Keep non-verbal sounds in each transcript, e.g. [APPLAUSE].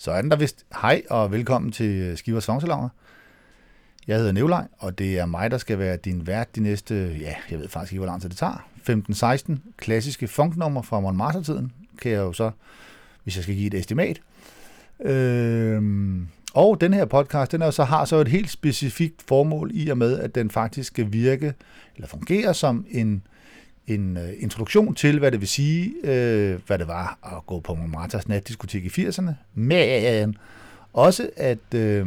Så er den der vist. Hej og velkommen til øh, Skivers Songsalonger. Jeg hedder Nevlej, og det er mig, der skal være din vært de næste, ja, jeg ved faktisk ikke, hvor lang tid det tager. 15-16 klassiske funknummer fra Montmartre-tiden, kan jeg jo så, hvis jeg skal give et estimat. Øhm, og den her podcast, den er så, har så et helt specifikt formål i og med, at den faktisk skal virke, eller fungere som en, en øh, introduktion til, hvad det vil sige, øh, hvad det var at gå på Montmartres natdiskotek i 80'erne, men også at, øh,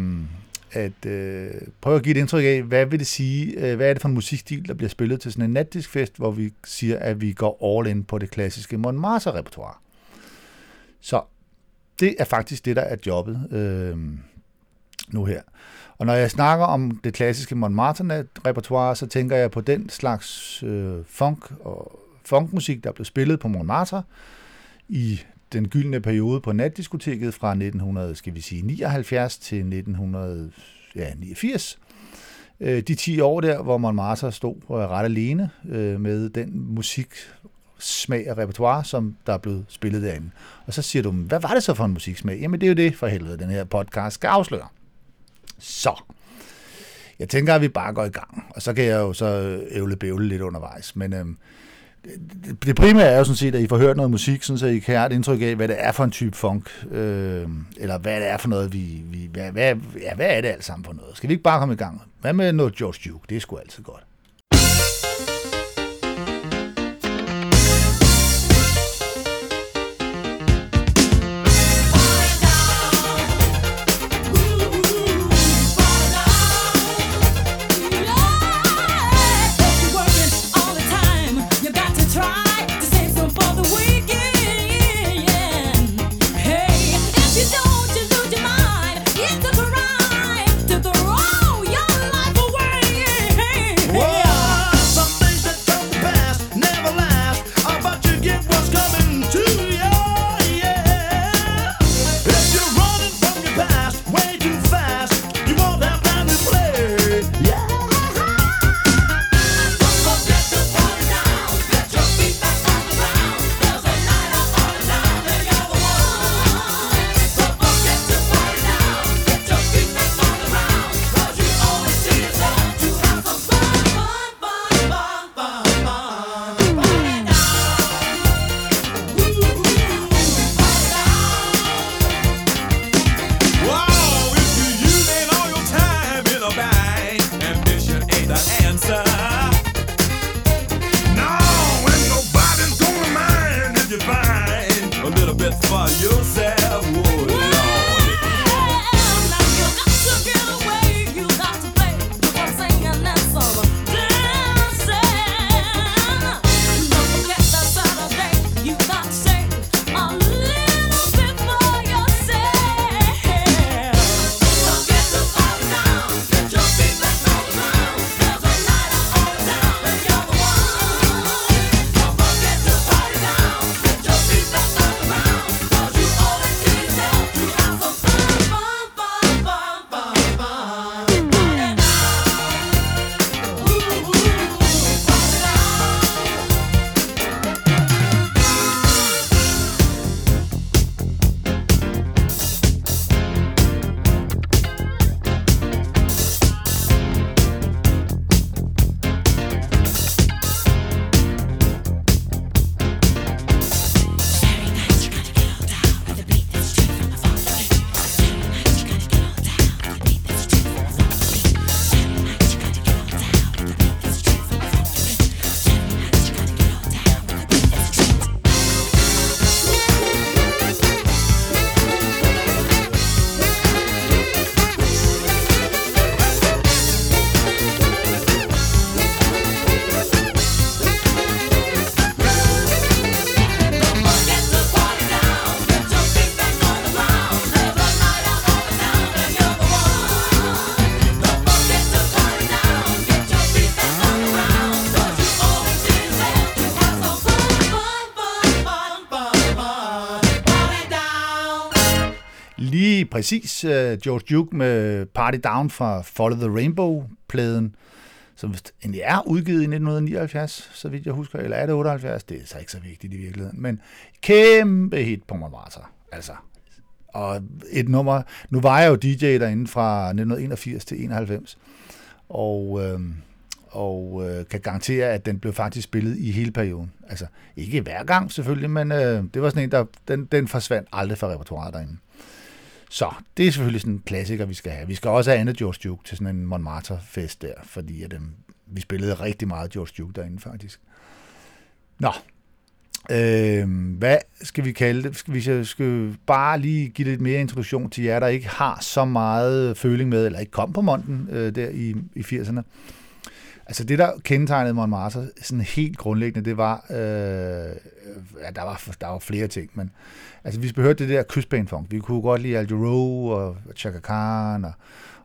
at øh, prøve at give et indtryk af, hvad vil det sige, øh, hvad er det for en musikstil, der bliver spillet til sådan en natdiskfest, hvor vi siger, at vi går all in på det klassiske Montmartre-repertoire. Så det er faktisk det, der er jobbet. øh, nu her. Og når jeg snakker om det klassiske Montmartre-repertoire, så tænker jeg på den slags øh, funk og funkmusik, der blev spillet på Montmartre i den gyldne periode på natdiskoteket fra 1900, skal vi sige, 79 til 1989. Øh, de 10 år der, hvor Montmartre stod øh, ret alene øh, med den musik, smag og repertoire, som der er blevet spillet derinde. Og så siger du, hvad var det så for en musiksmag? Jamen det er jo det, for helvede, den her podcast skal afsløre. Så, jeg tænker, at vi bare går i gang, og så kan jeg jo så ævle bævle lidt undervejs. Men øhm, det, primære er jo sådan set, at I får hørt noget musik, sådan så I kan have et indtryk af, hvad det er for en type funk, øh, eller hvad det er for noget, vi, vi hvad, hvad, ja, hvad er det alt sammen for noget? Skal vi ikke bare komme i gang? Hvad med noget George Duke? Det er sgu altid godt. Præcis uh, George Duke med Party Down fra Follow the Rainbow-pladen, som vist egentlig er udgivet i 1979, så vidt jeg husker, eller er det 78? Det er så ikke så vigtigt i virkeligheden, men kæmpe hit på Montmartre. Altså, og et nummer, nu var jeg jo DJ derinde fra 1981 til 91, og, øh, og øh, kan garantere, at den blev faktisk spillet i hele perioden. Altså, ikke hver gang selvfølgelig, men øh, det var sådan en, der, den, den forsvandt aldrig fra repertoireet derinde. Så det er selvfølgelig sådan en klassiker, vi skal have. Vi skal også have andet George Duke til sådan en Montmartre-fest der, fordi at, øh, vi spillede rigtig meget George Duke derinde faktisk. Nå, øh, hvad skal vi kalde det? Skal jeg skal bare lige give lidt mere introduktion til jer, der ikke har så meget føling med, eller ikke kom på Monten øh, der i, i 80'erne. Altså det, der kendetegnede Montmartre sådan helt grundlæggende, det var, øh, ja, der var, der var flere ting, men altså vi hørte det der kystbanefunk. Vi kunne godt lide Al Jarreau og Chaka Khan, og,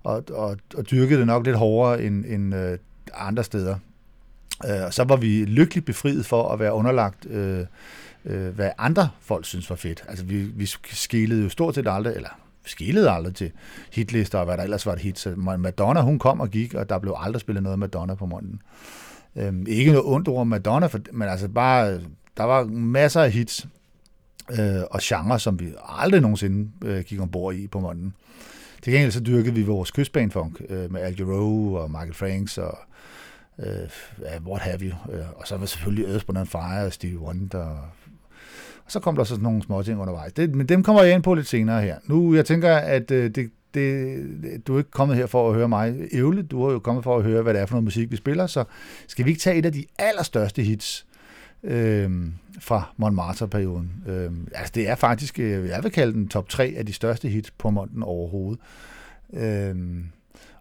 og, og, og dyrkede det nok lidt hårdere end, end øh, andre steder. Øh, og så var vi lykkeligt befriet for at være underlagt, øh, øh, hvad andre folk synes var fedt. Altså vi, vi skilede jo stort set aldrig, eller skillede aldrig til hitlister og hvad der ellers var et hit. Så Madonna, hun kom og gik, og der blev aldrig spillet noget Madonna på munden. Øhm, ikke noget ondt ord om Madonna, for, men altså bare, der var masser af hits øh, og genre, som vi aldrig nogensinde øh, gik ombord i på munden. Til gengæld så dyrkede vi vores kystbanefunk øh, med Al Jarreau og Michael Franks og øh, what have you. Øh, og så var selvfølgelig Earth, Wind Fire og Stevie Wonder. Og så kom der så sådan nogle små ting undervejs. Det, men dem kommer jeg ind på lidt senere her. Nu, jeg tænker, at øh, det, det, du er ikke kommet her for at høre mig ævle, du er jo kommet for at høre, hvad det er for noget musik, vi spiller, så skal vi ikke tage et af de allerstørste hits øh, fra Montmartre-perioden. Øh, altså det er faktisk, øh, jeg vil kalde den top 3 af de største hits på Monten overhovedet. Øh,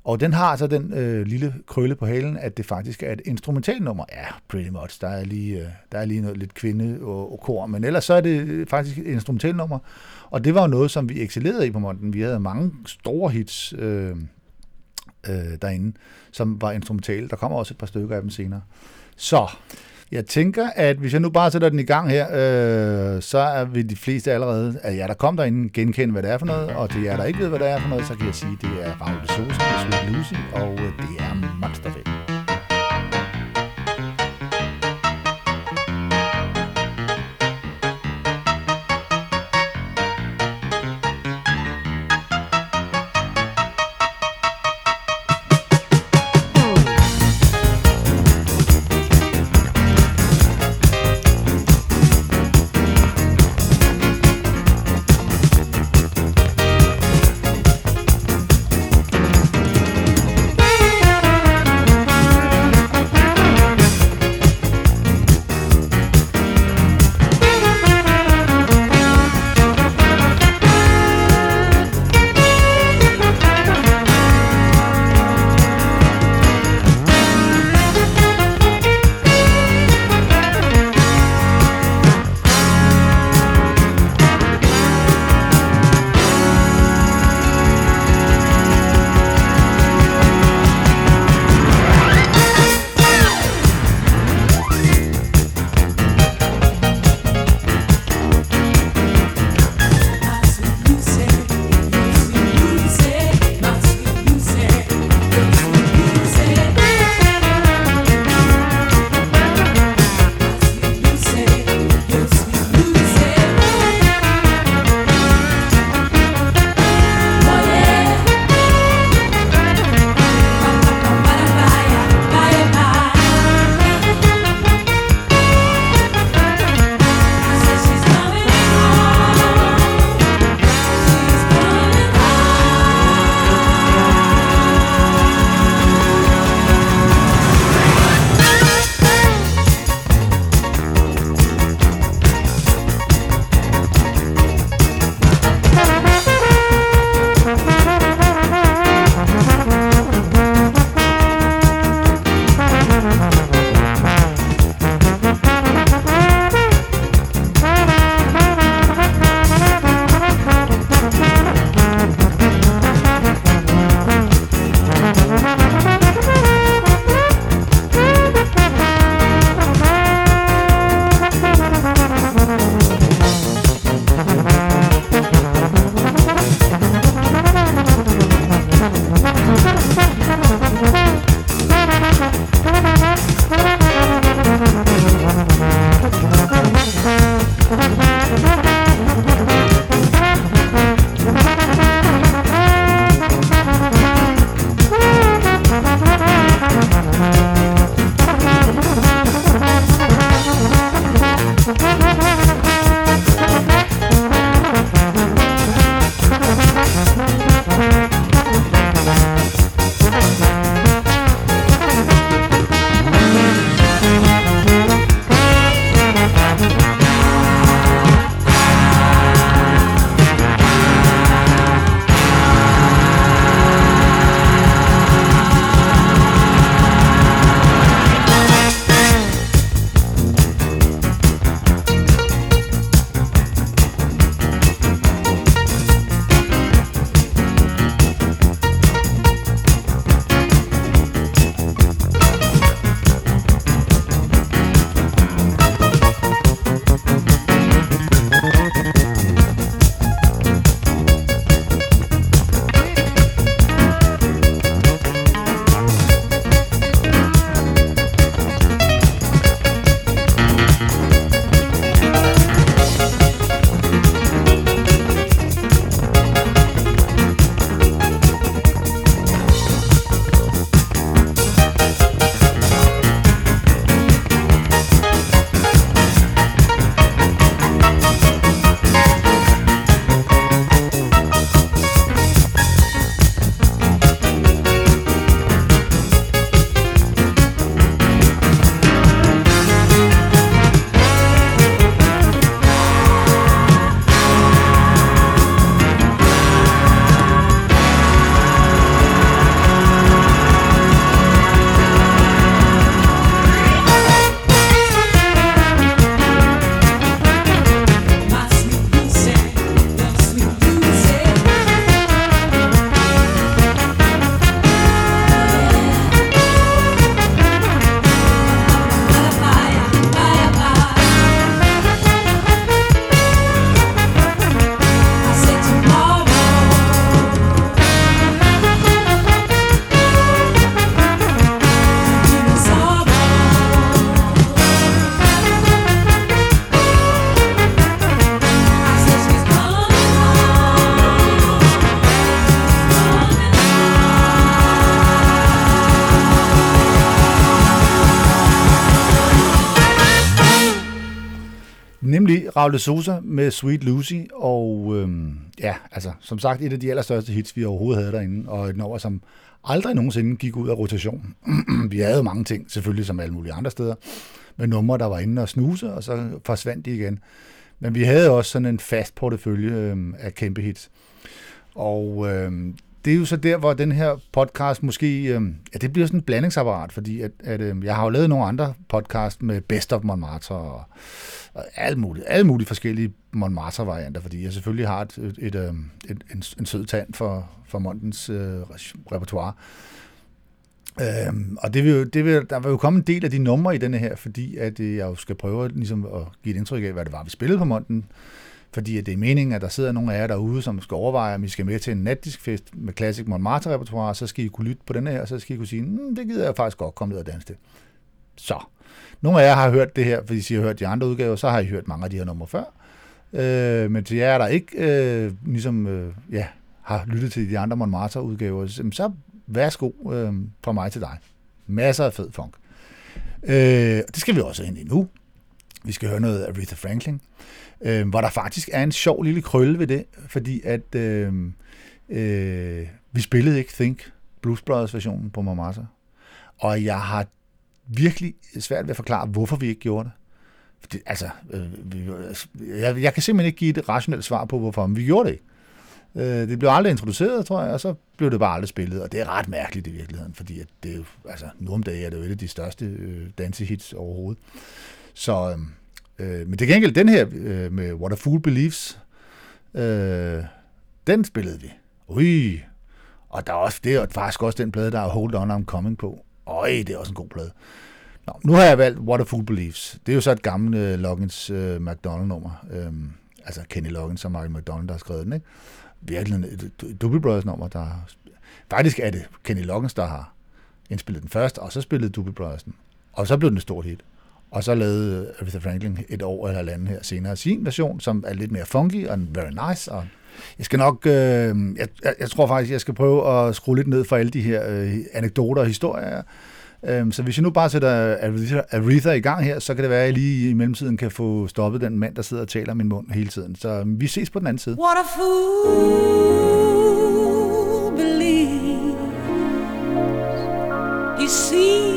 og den har så den øh, lille krølle på halen, at det faktisk er et instrumentalnummer. Ja, pretty much. Der er lige, øh, der er lige noget lidt kvinde og, og kor, men ellers så er det øh, faktisk et instrumentalnummer. Og det var jo noget, som vi excellerede i på Monten. Vi havde mange store hits øh, øh, derinde, som var instrumentale. Der kommer også et par stykker af dem senere. Så jeg tænker, at hvis jeg nu bare sætter den i gang her, øh, så er vi de fleste allerede, at jer, der kom derinde, genkende, hvad det er for noget, og til jer, der ikke ved, hvad det er for noget, så kan jeg sige, at det er Raul de Sosa Sweet Lucy, og øh, det er monsterfedt. Raul Sosa med Sweet Lucy, og øhm, ja, altså, som sagt, et af de allerstørste hits, vi overhovedet havde derinde, og et nummer, som aldrig nogensinde gik ud af rotation. [CLEARS THROAT] vi havde jo mange ting, selvfølgelig som alle mulige andre steder, med numre, der var inde og snuse, og så forsvandt de igen. Men vi havde også sådan en fast portefølje øhm, af kæmpe hits. Og øhm, det er jo så der, hvor den her podcast måske, øh, ja, det bliver sådan en blandingsapparat, fordi at, at øh, jeg har jo lavet nogle andre podcast med Best of Montmartre og, og alt muligt, alle mulige forskellige Montmartre-varianter, fordi jeg selvfølgelig har et, et, et, øh, et, en, en sød tand for, for Montens øh, repertoire. Øhm, og det vil, jo, det vil, der vil jo komme en del af de numre i denne her, fordi at øh, jeg jo skal prøve ligesom, at give et indtryk af, hvad det var, vi spillede på Monten fordi det er meningen, at der sidder nogle af jer derude, som skal overveje, om I skal med til en natdiskfest med Classic Montmartre repertoire, så skal I kunne lytte på den her, og så skal I kunne sige, mm, det gider jeg faktisk godt komme ned og danse til. Så, nogle af jer har hørt det her, fordi I har hørt de andre udgaver, så har I hørt mange af de her numre før. Øh, men til jer, der ikke øh, ligesom, øh, ja, har lyttet til de andre Montmartre-udgaver, så værsgo øh, fra mig til dig. Masser af fed funk. Øh, det skal vi også ind i nu. Vi skal høre noget af Aretha Franklin øh, hvor der faktisk er en sjov lille krølle ved det, fordi at øh, øh, vi spillede ikke Think, Blues Brothers versionen på Mamasa. og jeg har virkelig svært ved at forklare, hvorfor vi ikke gjorde det. Fordi, altså, øh, vi, jeg, jeg kan simpelthen ikke give et rationelt svar på, hvorfor, men vi gjorde det ikke. Øh, det blev aldrig introduceret, tror jeg, og så blev det bare aldrig spillet, og det er ret mærkeligt i virkeligheden, fordi at det er jo, altså, nu om dagen er det jo et af de største øh, dansehits overhovedet. Så, øh, Øh, men til gengæld, den her øh, med What a Fool Believes, øh, den spillede vi. Ui, og der er også, det er faktisk også den plade, der er Hold On I'm Coming på. Øj, det er også en god plade. Nå, nu har jeg valgt What a Fool Believes. Det er jo så et gammelt øh, Loggins øh, McDonald-nummer. Øhm, altså Kenny Loggins og Michael McDonald, der har skrevet den, ikke? Virkelig et øh, Doobie Brothers-nummer, der... Faktisk er det Kenny Loggins, der har indspillet den først, og så spillede Doobie Brothers den. Og så blev den et stort hit. Og så lavede øh, Aretha Franklin et år eller andet her senere sin version, som er lidt mere funky og very nice. Og jeg skal nok, øh, jeg, jeg tror faktisk, jeg skal prøve at skrue lidt ned for alle de her øh, anekdoter og historier. Øh, så hvis jeg nu bare sætter Aretha, Aretha i gang her, så kan det være, at jeg lige i mellemtiden kan få stoppet den mand, der sidder og taler min mund hele tiden. Så vi ses på den anden side. What a fool believes he sees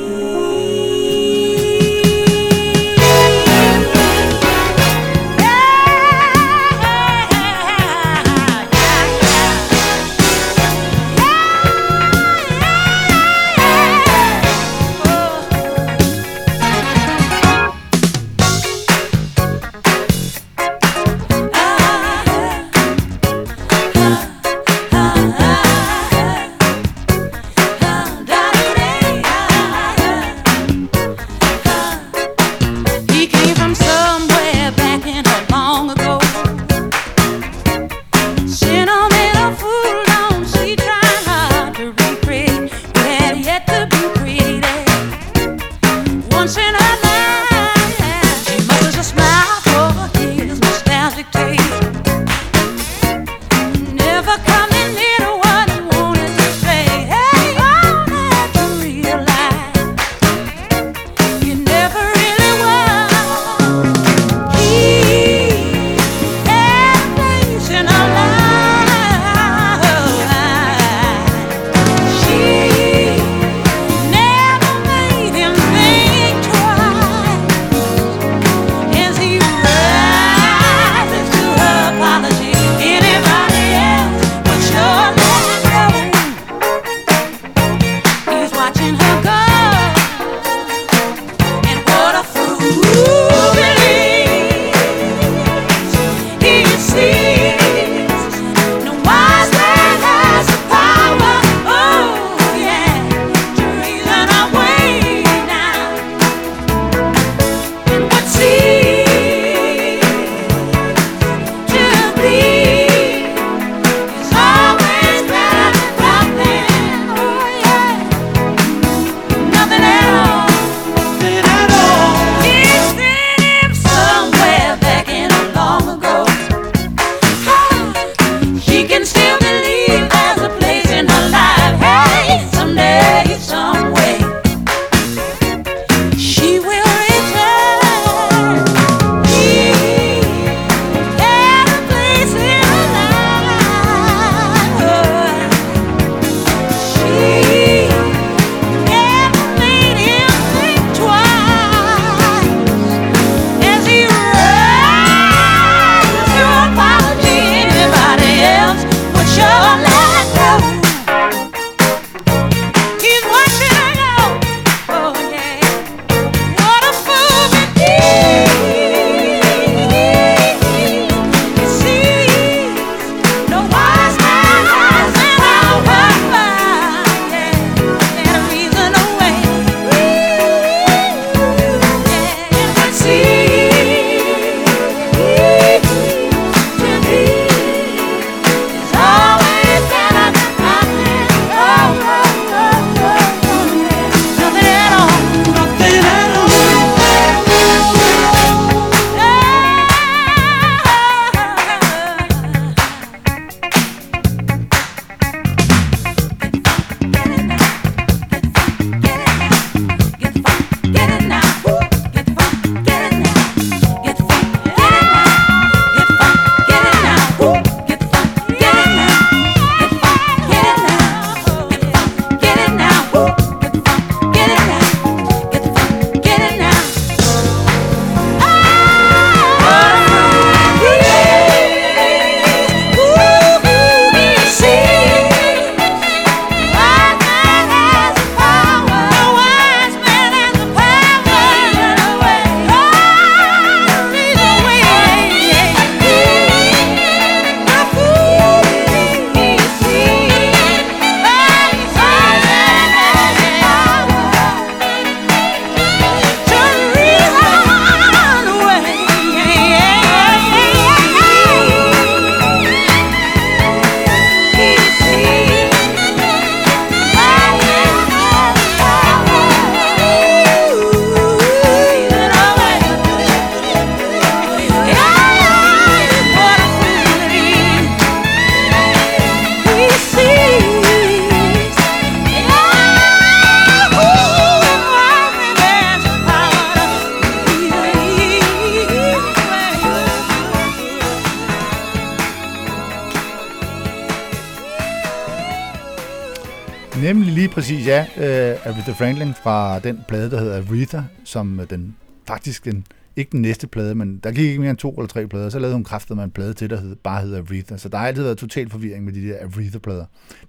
Aretha Franklin fra den plade, der hedder Aretha, som øh, den faktisk den, ikke den næste plade, men der gik ikke mere end to eller tre plader. Så lavede hun kraftet med en plade til, der hed, bare hedder Aretha. Så der har altid været total forvirring med de der Aretha-plader.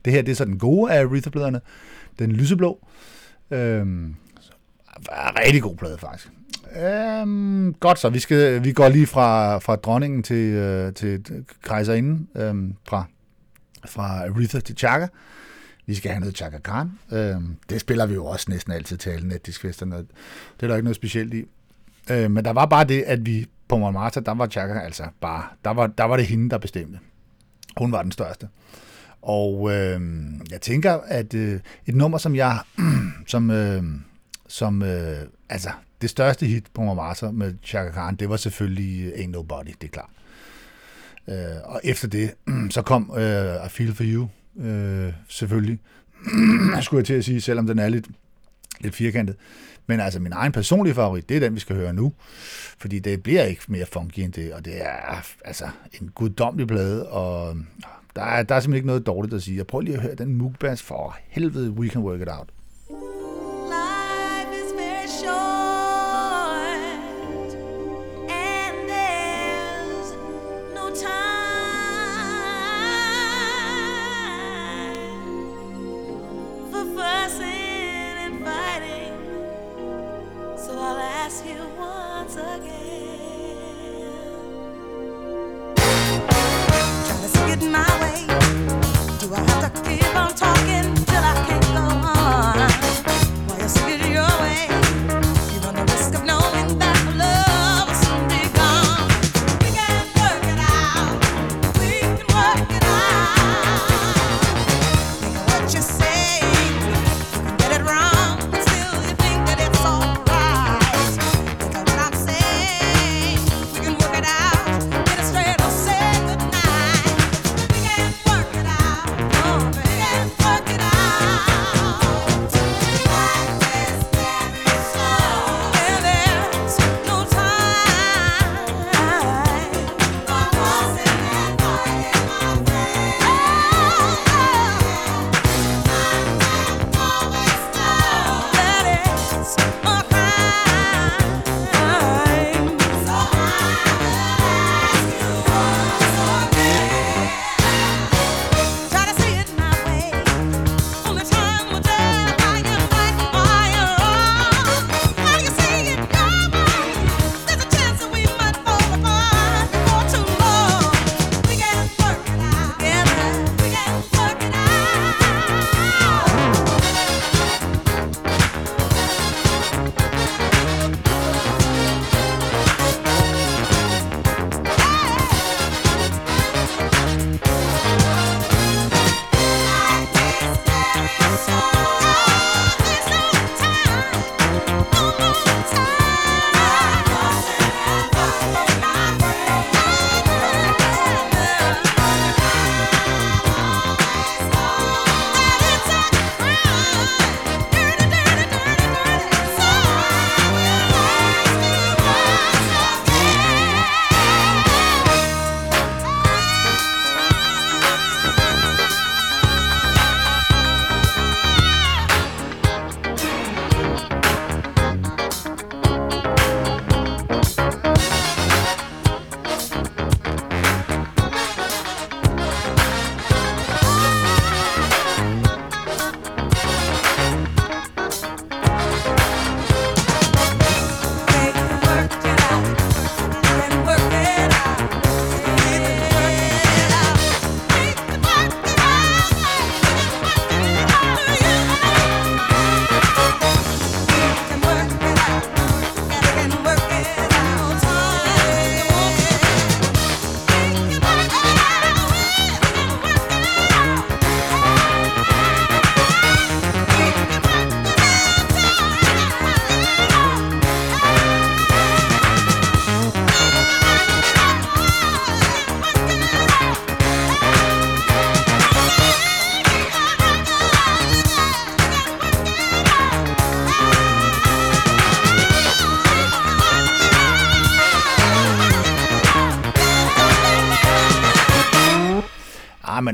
Det her, det er så den gode af Aretha-pladerne. Den lyseblå. Øhm, rigtig god plade, faktisk. Øhm, godt så, vi, skal, vi går lige fra, fra dronningen til, øh, til kejserinden, øhm, fra, fra Aretha til Chaka. Vi skal have noget Chaka Khan. Øh, det spiller vi jo også næsten altid til alle netdiskfesterne. Det er der ikke noget specielt i. Øh, men der var bare det, at vi på Montmartre, der var Chaka altså bare, der var, der var det hende, der bestemte. Hun var den største. Og øh, jeg tænker, at øh, et nummer, som jeg, [CLEARS THROAT] som, øh, som øh, altså, det største hit på Montmartre med Chaka Khan, det var selvfølgelig Ain't Nobody, det er klart. Øh, og efter det, [CLEARS THROAT] så kom øh, I Feel For You, øh, selvfølgelig, [CLEARS THROAT] skulle jeg til at sige, selvom den er lidt, lidt firkantet. Men altså, min egen personlige favorit, det er den, vi skal høre nu. Fordi det bliver ikke mere funky end det, og det er altså en guddommelig plade, og der er, der er simpelthen ikke noget dårligt at sige. Jeg prøver lige at høre den mukbass for helvede, We Can Work It Out.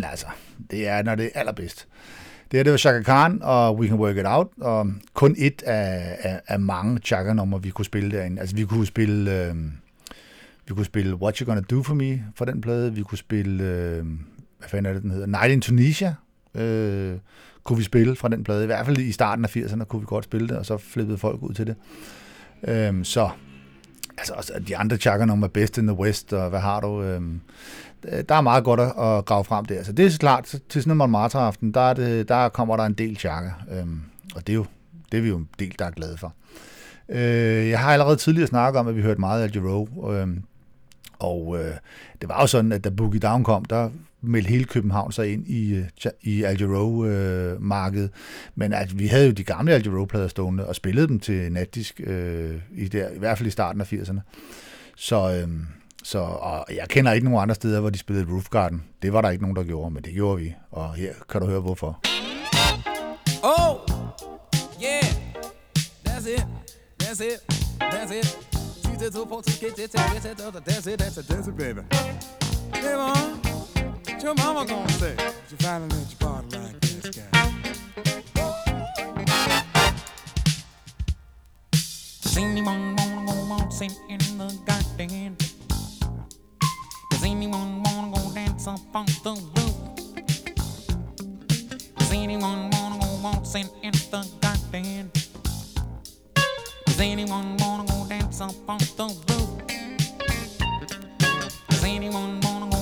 Altså, er, når det er allerbedst. Det her, det var Chaka Khan og We Can Work It Out, og kun et af, af, af mange Chaka-numre, vi kunne spille derinde. Altså, vi kunne spille... Øh, vi kunne spille What You Gonna Do For Me fra den plade. Vi kunne spille, øh, hvad fanden er det, den hedder? Night in Tunisia. Øh, kunne vi spille fra den plade. I hvert fald i starten af 80'erne kunne vi godt spille det, og så flippede folk ud til det. Øh, så altså, de andre chakker nummer Best in the West, og hvad har du? Øhm, der er meget godt at, grave frem der. Så det er klart, til sådan en Montmartre-aften, der, er det, der kommer der en del chakker. øhm, og det er jo det er vi jo en del, der er glade for. Øh, jeg har allerede tidligere snakket om, at vi hørte meget af Giro. Øh, og øh, det var jo sådan, at da Boogie Down kom, der meldte hele København sig ind i, i Al Jarreau-markedet. Men altså, vi havde jo de gamle Al plader stående og spillede dem til natdisk, øh, i, der, i hvert fald i starten af 80'erne. Så, øh, så og jeg kender ikke nogen andre steder, hvor de spillede Roof Garden. Det var der ikke nogen, der gjorde, men det gjorde vi. Og her kan du høre, hvorfor. Oh, yeah, that's it, that's it, that's it. That's it, that's it, that's it, baby. Come on. What your mama gonna say? You finally let your body like this guy. Does anyone wanna go waltzing in the garden? Does anyone wanna go dance up on the roof? Does anyone wanna go waltzing in the garden? Does anyone wanna go dance up on the roof? Does anyone wanna go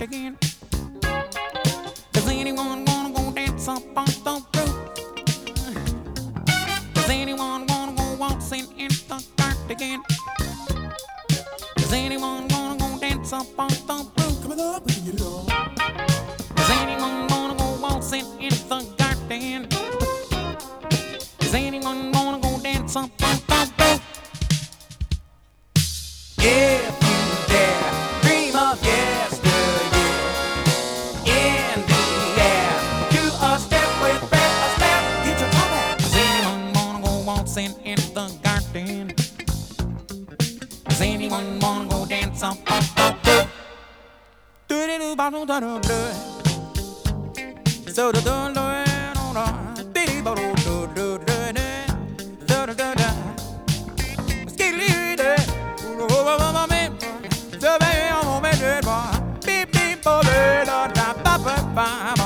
The garden? Does anyone wanna go dance up on the roof? Does anyone wanna go waltzing in the garden? Does anyone wanna go dance up on the roof? Coming up, get it on. Does anyone wanna go waltzing in the garden? Does anyone wanna go dance up on the roof? If bottle da da da. So da da da da. Bitty bottle da da da da. Da da da da. Skilly da. Oh oh oh oh. So baby I'm on my dread bar. Beep beep bottle da da ba ba ba.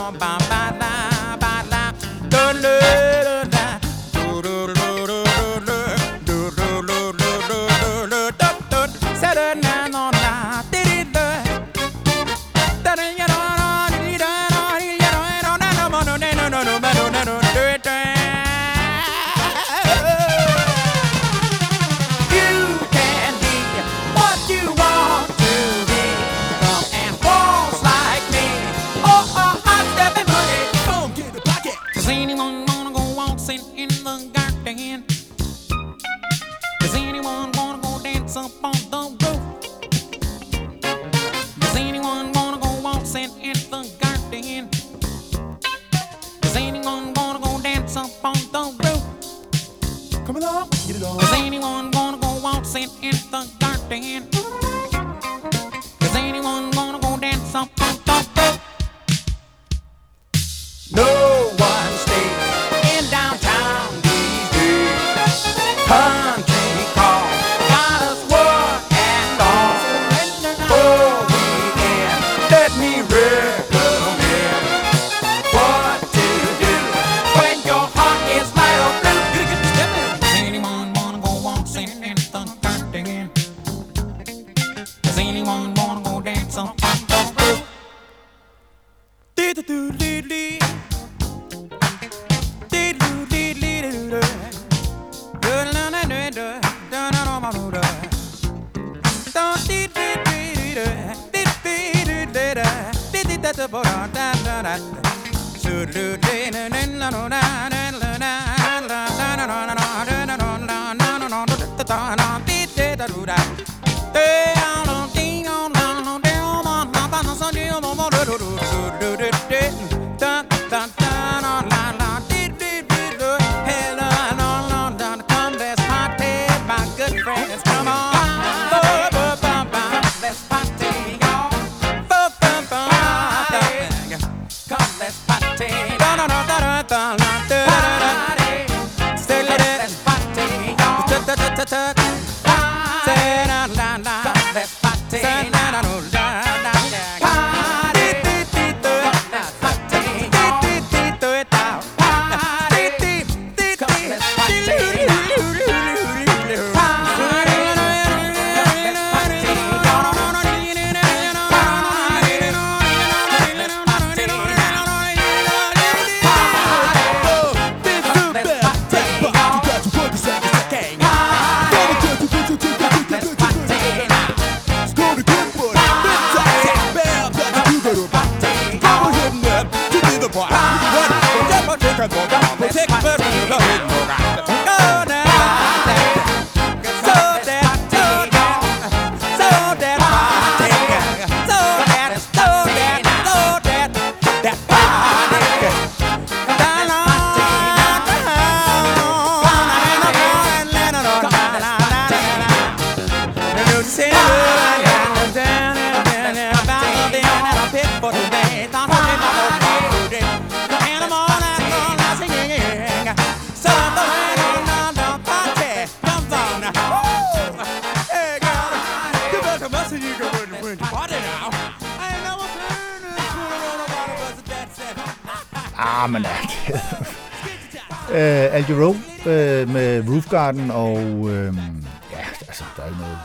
Ah, men ja. uh, [LAUGHS] øh, Al Jarreau øh, med Roof Garden, og uh, ja, altså, der er ikke noget...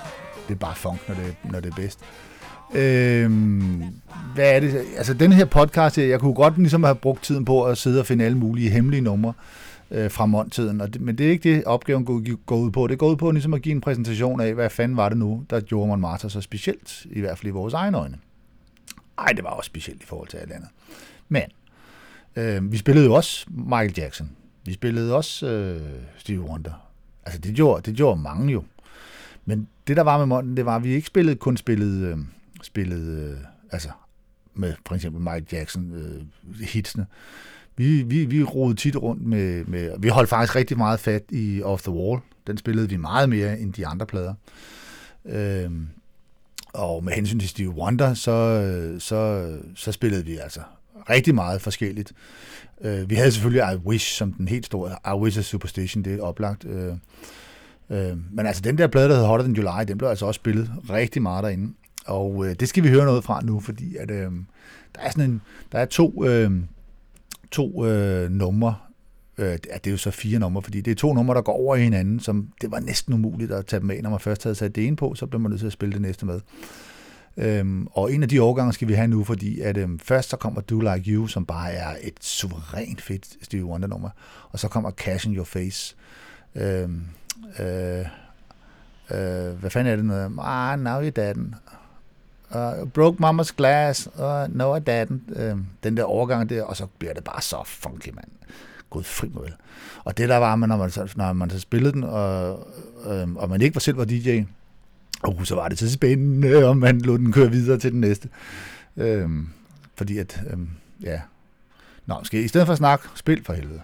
Det er bare funk, når det, når det er bedst. Uh, hvad er det? Altså, den her podcast, jeg kunne godt ligesom have brugt tiden på at sidde og finde alle mulige hemmelige numre uh, fra Montiden, og det, men det er ikke det, opgaven går, går ud på. Det går ud på ligesom at give en præsentation af, hvad fanden var det nu, der gjorde Marta så specielt, i hvert fald i vores egne øjne. Ej, det var også specielt i forhold til alt andet. Men Øh, vi spillede jo også Michael Jackson. Vi spillede også øh, Stevie Wonder. Altså, det gjorde, det gjorde mange jo. Men det, der var med Monden, det var, at vi ikke spillede, kun spillede, øh, spillede øh, altså, med for eksempel Michael Jackson øh, hitsene. Vi, vi, vi rodede tit rundt med, med, vi holdt faktisk rigtig meget fat i Off the Wall. Den spillede vi meget mere end de andre plader. Øh, og med hensyn til Stevie Wonder, så, øh, så, så spillede vi altså rigtig meget forskelligt. Øh, vi havde selvfølgelig I Wish som den helt store. I Wish a Superstition, det er oplagt. Øh, øh, men altså den der plade, der hedder Hotter Than July, den blev altså også spillet rigtig meget derinde. Og øh, det skal vi høre noget fra nu, fordi at, øh, der er sådan en, der er to, øh, to øh, numre, øh, det er jo så fire numre, fordi det er to numre, der går over i hinanden, som det var næsten umuligt at tage dem af. Når man først havde sat det ene på, så blev man nødt til at spille det næste med. Øhm, og en af de overgange skal vi have nu, fordi at øhm, først så kommer Do Like You, som bare er et suverænt fedt Stevie Wonder-nummer, og så kommer Cash in Your Face. Øhm, øh, øh, hvad fanden er det noget? Ah, now you're dead. Uh, broke Mama's Glass. Uh, no, I didn't. Uh, den der overgang der, og så bliver det bare så funky, mand. Gud fri mig vel. Og det der var, når man, når man så spillede den, og, øh, og man ikke var selv var DJ, og så var det så spændende, om man lod den køre videre til den næste. Øhm, fordi at, øhm, ja. Nå, skal I, i stedet for at snakke, spil for helvede.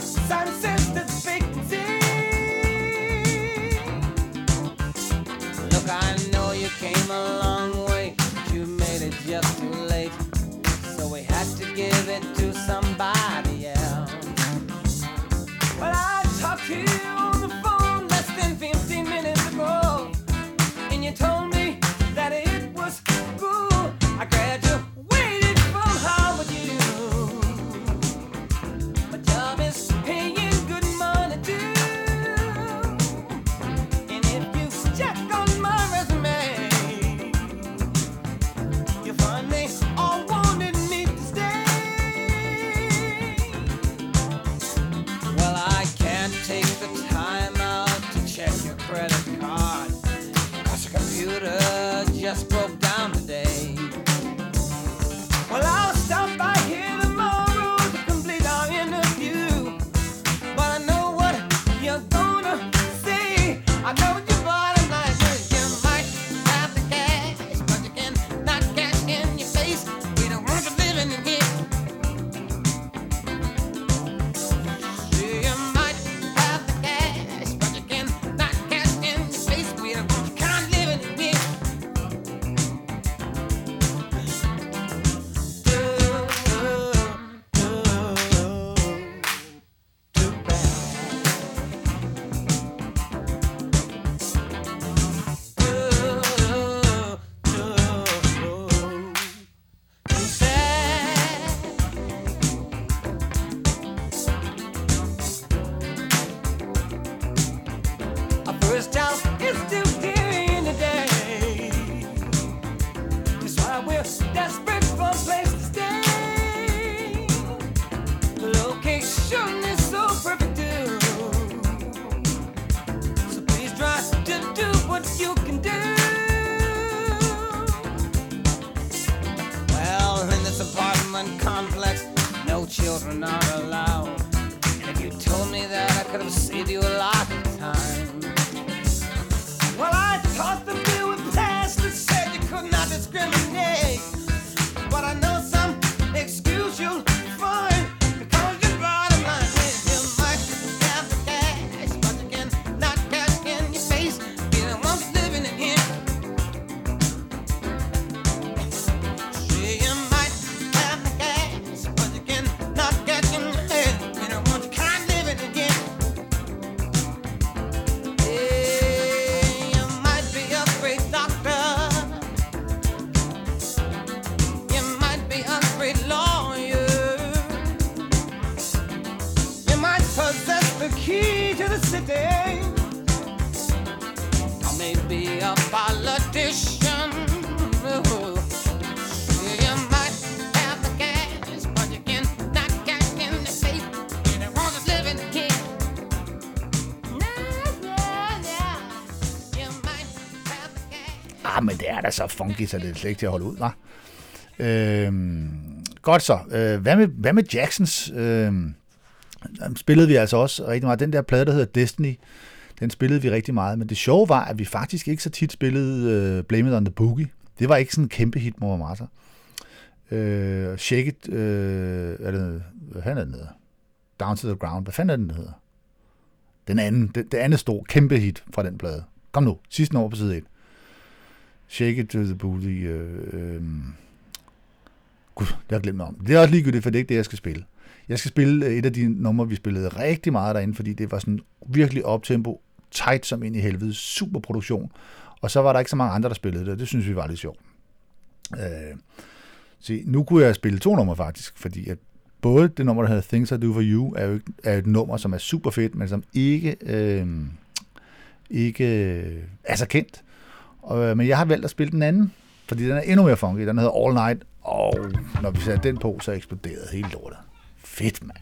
Sunday. Er så funky, så det er slet ikke til at holde ud, var. Øhm, godt så. Øh, hvad, med, hvad med Jacksons? Øh, spillede vi altså også rigtig meget. Den der plade, der hedder Destiny, den spillede vi rigtig meget. Men det sjove var, at vi faktisk ikke så tit spillede øh, Blame It On The Boogie. Det var ikke sådan en kæmpe hit, Mor Martha. Øh, Shake It, øh, er det, hvad fanden er den hedder? Down to the Ground, hvad fanden er den, den hedder? Den anden, det, det andet store kæmpe hit fra den plade. Kom nu, sidste år på side 1. Shake It to the Booty. Øh, øh, gud, det har jeg glemt om. Det er også ligegyldigt, for det er ikke det, jeg skal spille. Jeg skal spille øh, et af de numre, vi spillede rigtig meget derinde, fordi det var sådan virkelig optempo, tight som ind i helvede, super produktion. Og så var der ikke så mange andre, der spillede det, og det synes vi var lidt sjovt. Øh, se, nu kunne jeg spille to numre faktisk, fordi at både det nummer, der hedder Things I Do For You, er jo ikke- er et nummer, som er super fedt, men som ikke, øh, ikke øh, er så kendt. Og, øh, men jeg har valgt at spille den anden, fordi den er endnu mere funky. Den hedder All Night, og når vi satte den på, så eksploderede hele lortet. Fedt, mand.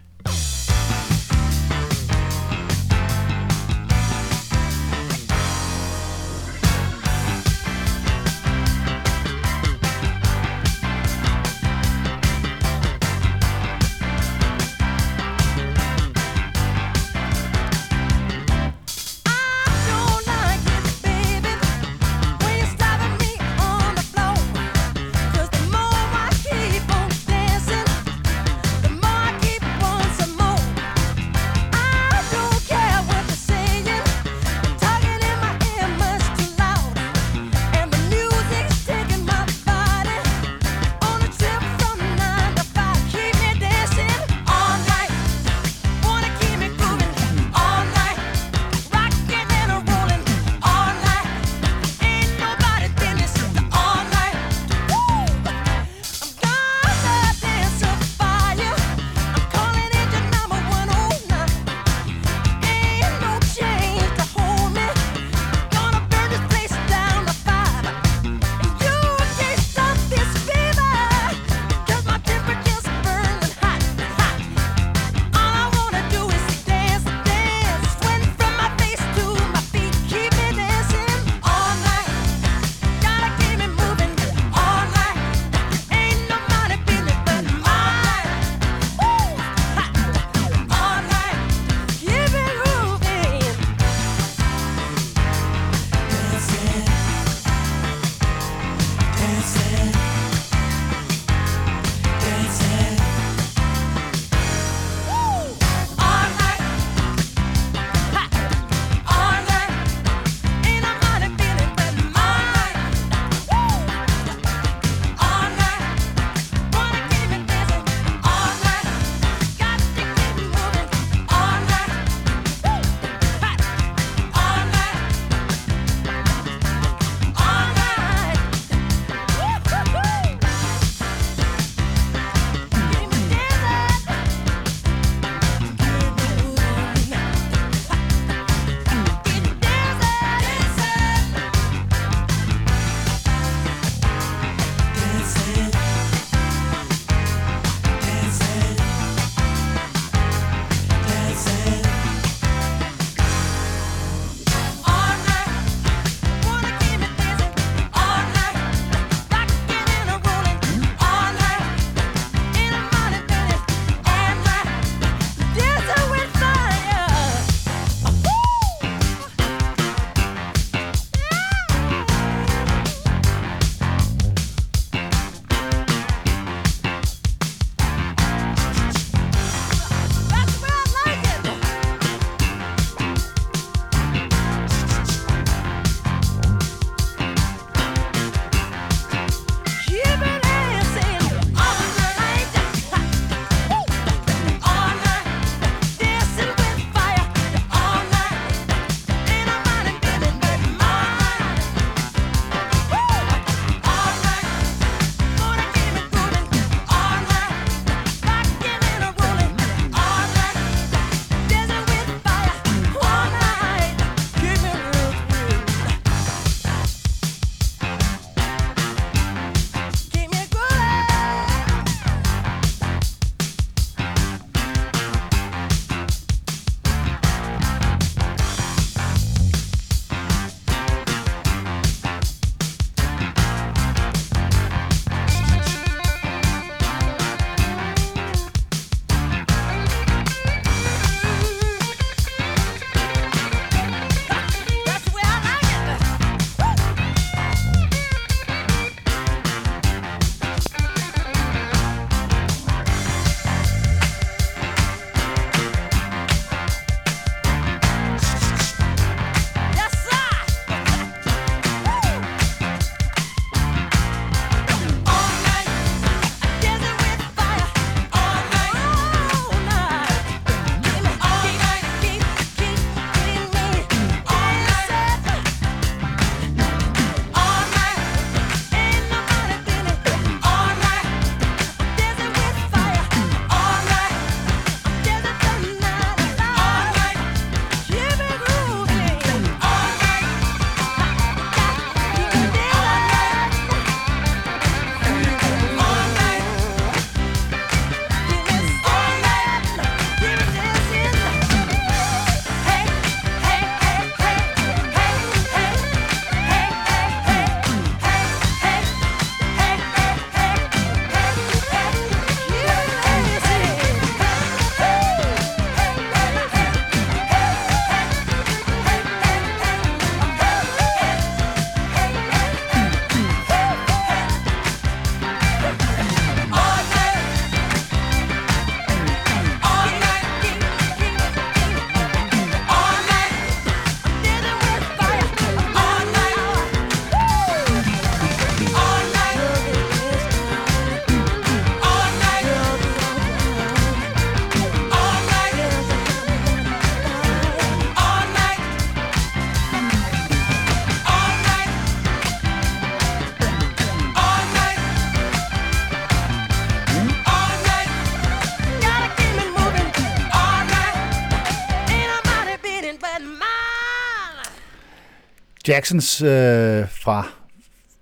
Jacksons øh, fra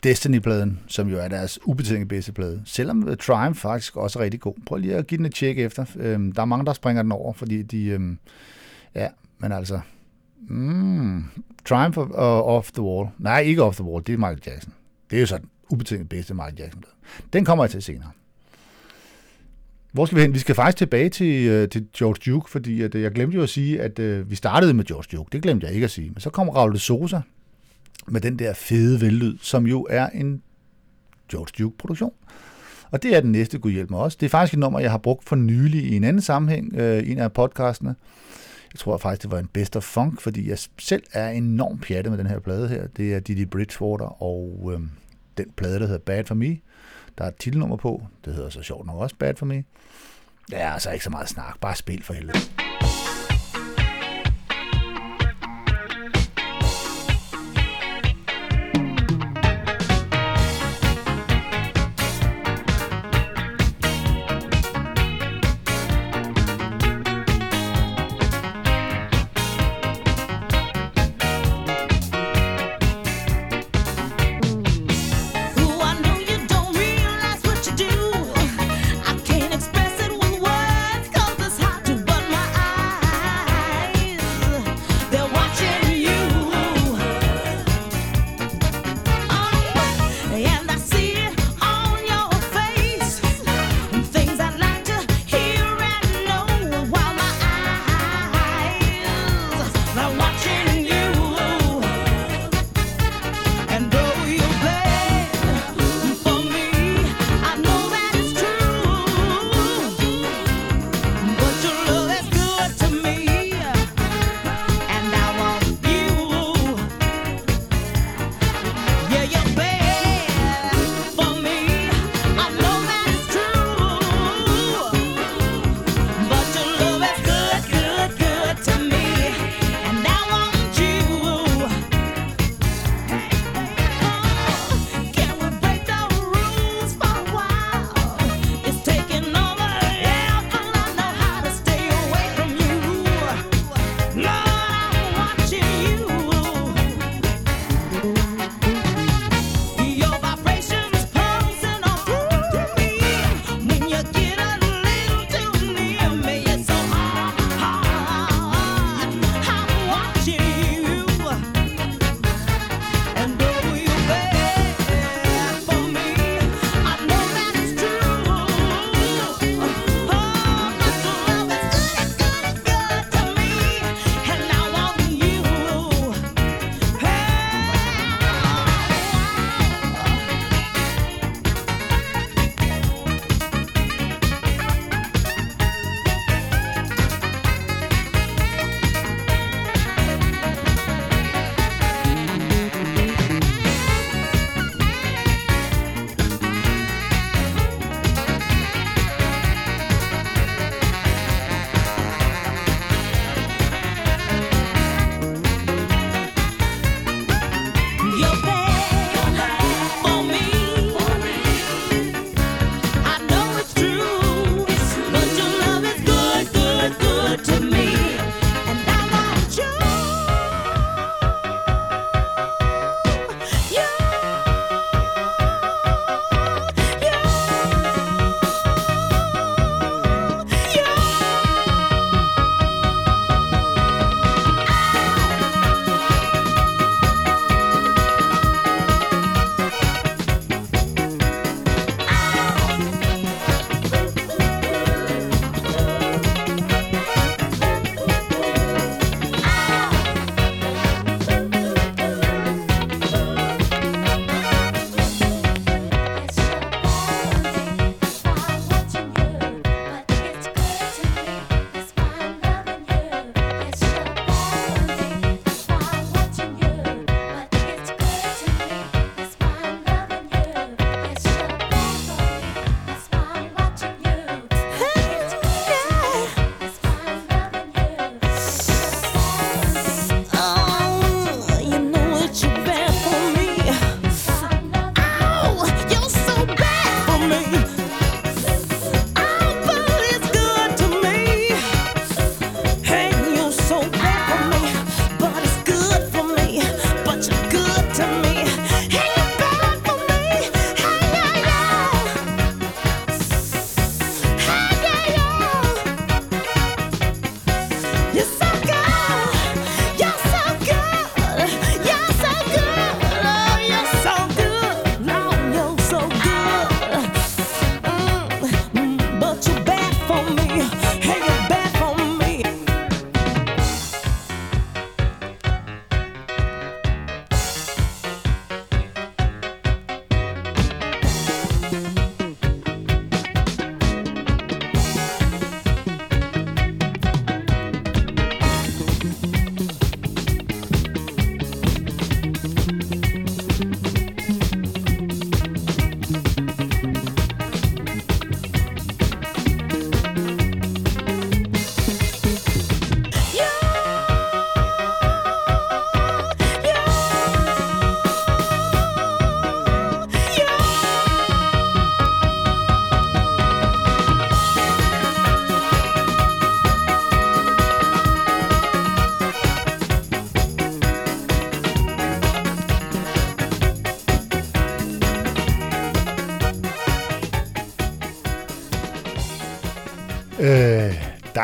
Destiny-pladen, som jo er deres ubetinget bedste plade. Selvom øh, Triumph faktisk også er rigtig god. Prøv lige at give den et tjek efter. Øhm, der er mange, der springer den over, fordi de... Øhm, ja, men altså... Mm, Triumph og uh, Off the Wall. Nej, ikke Off the Wall, det er Michael Jackson. Det er jo så den ubetinget bedste Michael Jackson-plade. Den kommer jeg til senere. Hvor skal vi hen? Vi skal faktisk tilbage til, øh, til George Duke, fordi at, øh, jeg glemte jo at sige, at øh, vi startede med George Duke. Det glemte jeg ikke at sige. Men så kom Raul de Sosa med den der fede vellyd, som jo er en George Duke-produktion. Og det er den næste, Gud hjælp mig også. Det er faktisk et nummer, jeg har brugt for nylig i en anden sammenhæng, øh, en af podcastene. Jeg tror faktisk, det var en best of funk, fordi jeg selv er enormt pjattet med den her plade her. Det er Didi Bridgewater og øh, den plade, der hedder Bad For Me. Der er et titelnummer på. Det hedder så sjovt nok også Bad For Me. Ja, altså ikke så meget snak. Bare spil for helvede.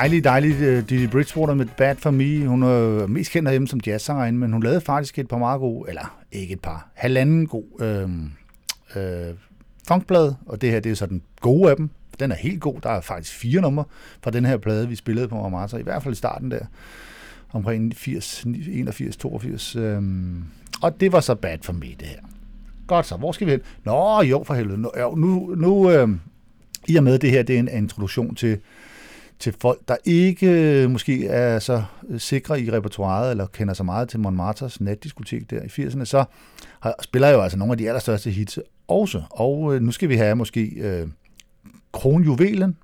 Dejlig, dejlig øh, Didi Bridgewater med Bad For Me. Hun er mest kendt herhjemme som jazzsangerinde, men hun lavede faktisk et par meget gode, eller ikke et par, halvanden god øhm, øh, øh, funkblad, og det her det er så den gode af dem. Den er helt god. Der er faktisk fire numre fra den her plade, vi spillede på Marmata, i hvert fald i starten der, omkring 80, 81, 82. Øh, og det var så Bad For Me, det her. Godt så, hvor skal vi hen? Nå, jo, for helvede. Nu, jo, nu, nu øh, i og med det her, det er en introduktion til, til folk, der ikke øh, måske er så øh, sikre i repertoireet, eller kender så meget til Montmartres natdiskotek der i 80'erne, så har, spiller jo altså nogle af de allerstørste hits også. Og øh, nu skal vi have måske øh, kronjuvelen,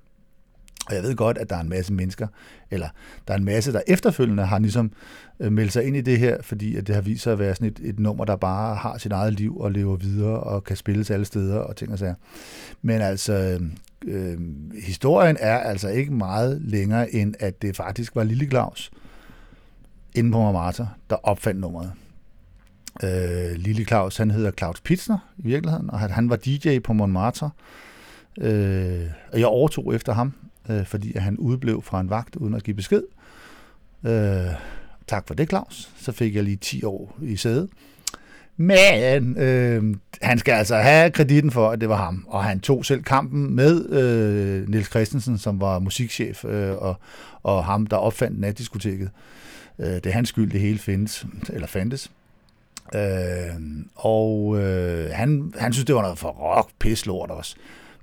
og jeg ved godt, at der er en masse mennesker, eller der er en masse, der efterfølgende har ligesom øh, meldt sig ind i det her, fordi at det har vist sig at være sådan et, et nummer, der bare har sit eget liv og lever videre og kan spilles alle steder og ting og sager. Men altså, øh, historien er altså ikke meget længere, end at det faktisk var Lille Claus inde på Marmata, der opfandt nummeret. Øh, Lille Claus, han hedder Claus Pitsner i virkeligheden, og han, han var DJ på Montmartre. Øh, og jeg overtog efter ham, øh, fordi han udblev fra en vagt uden at give besked. Øh, tak for det, Claus. Så fik jeg lige 10 år i sæde. Men øh, han skal altså have kreditten for, at det var ham. Og han tog selv kampen med øh, Niels Christensen, som var musikchef, øh, og, og ham, der opfandt natdiskoteket. Øh, det er hans skyld, det hele findes, eller fandtes. Øh, og øh, han, han synes, det var noget for rock, pis lort også.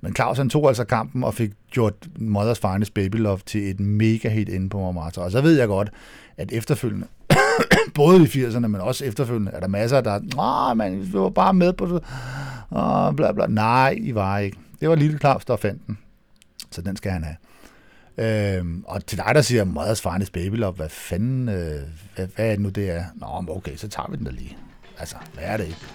Men Claus han tog altså kampen og fik gjort Mothers Finest Baby Love til et mega hit inde på Montmartre. Og så ved jeg godt, at efterfølgende, [COUGHS] både i 80'erne, men også efterfølgende, er der masser, der Åh, man, vi var bare med på det. Og bla, bla. Nej, I var ikke. Det var Lille Claus, der fandt den. Så den skal han have. Øhm, og til dig, der siger Mothers Finest Baby Love, hvad fanden, øh, hvad, hvad er det nu, det er? Nå, men okay, så tager vi den da lige. Altså, hvad er det ikke?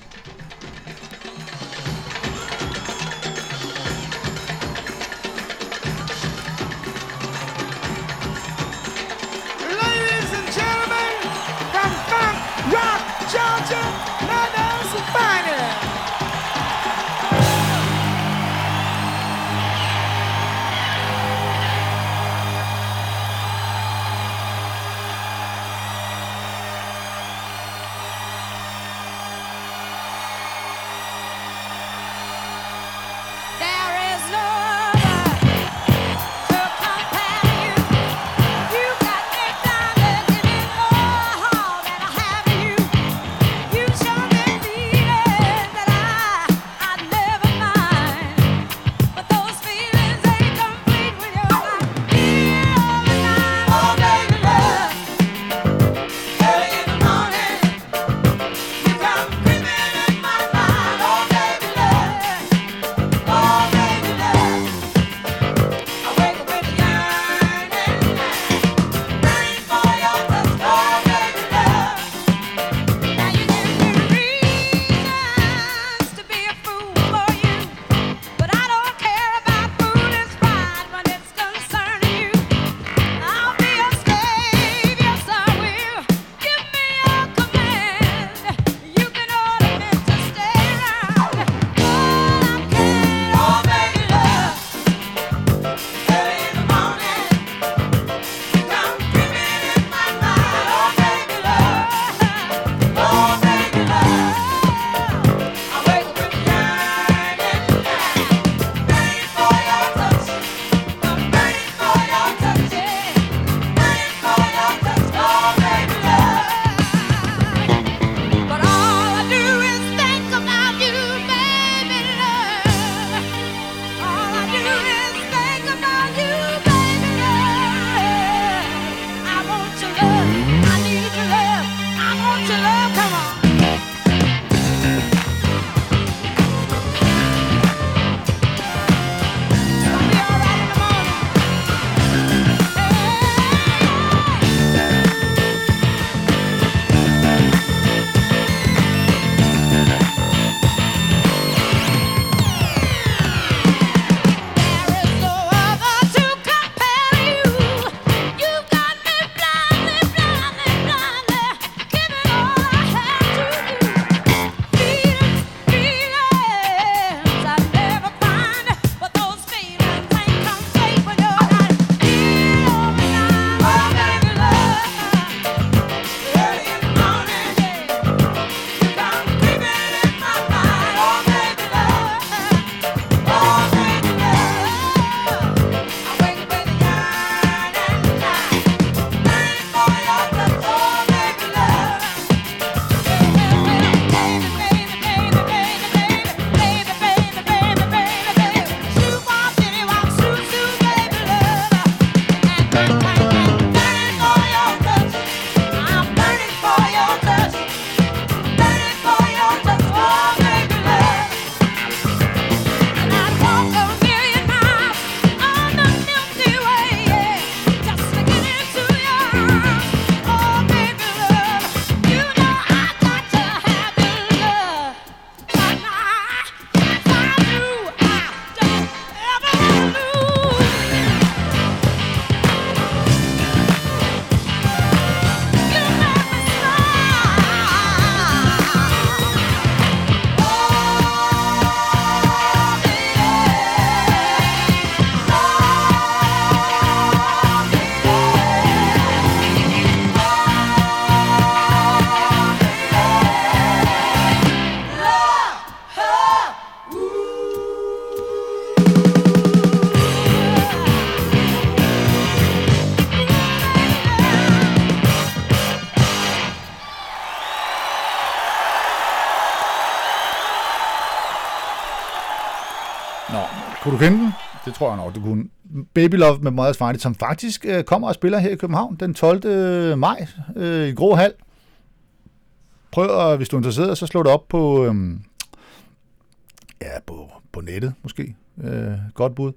Tror jeg nok, du kunne. Baby Love med Mothers Friday, som faktisk øh, kommer og spiller her i København den 12. Øh, maj øh, i Grå Hal. Prøv at, hvis du er interesseret, så slå det op på, øh, ja, på, på nettet måske. Øh, godt bud.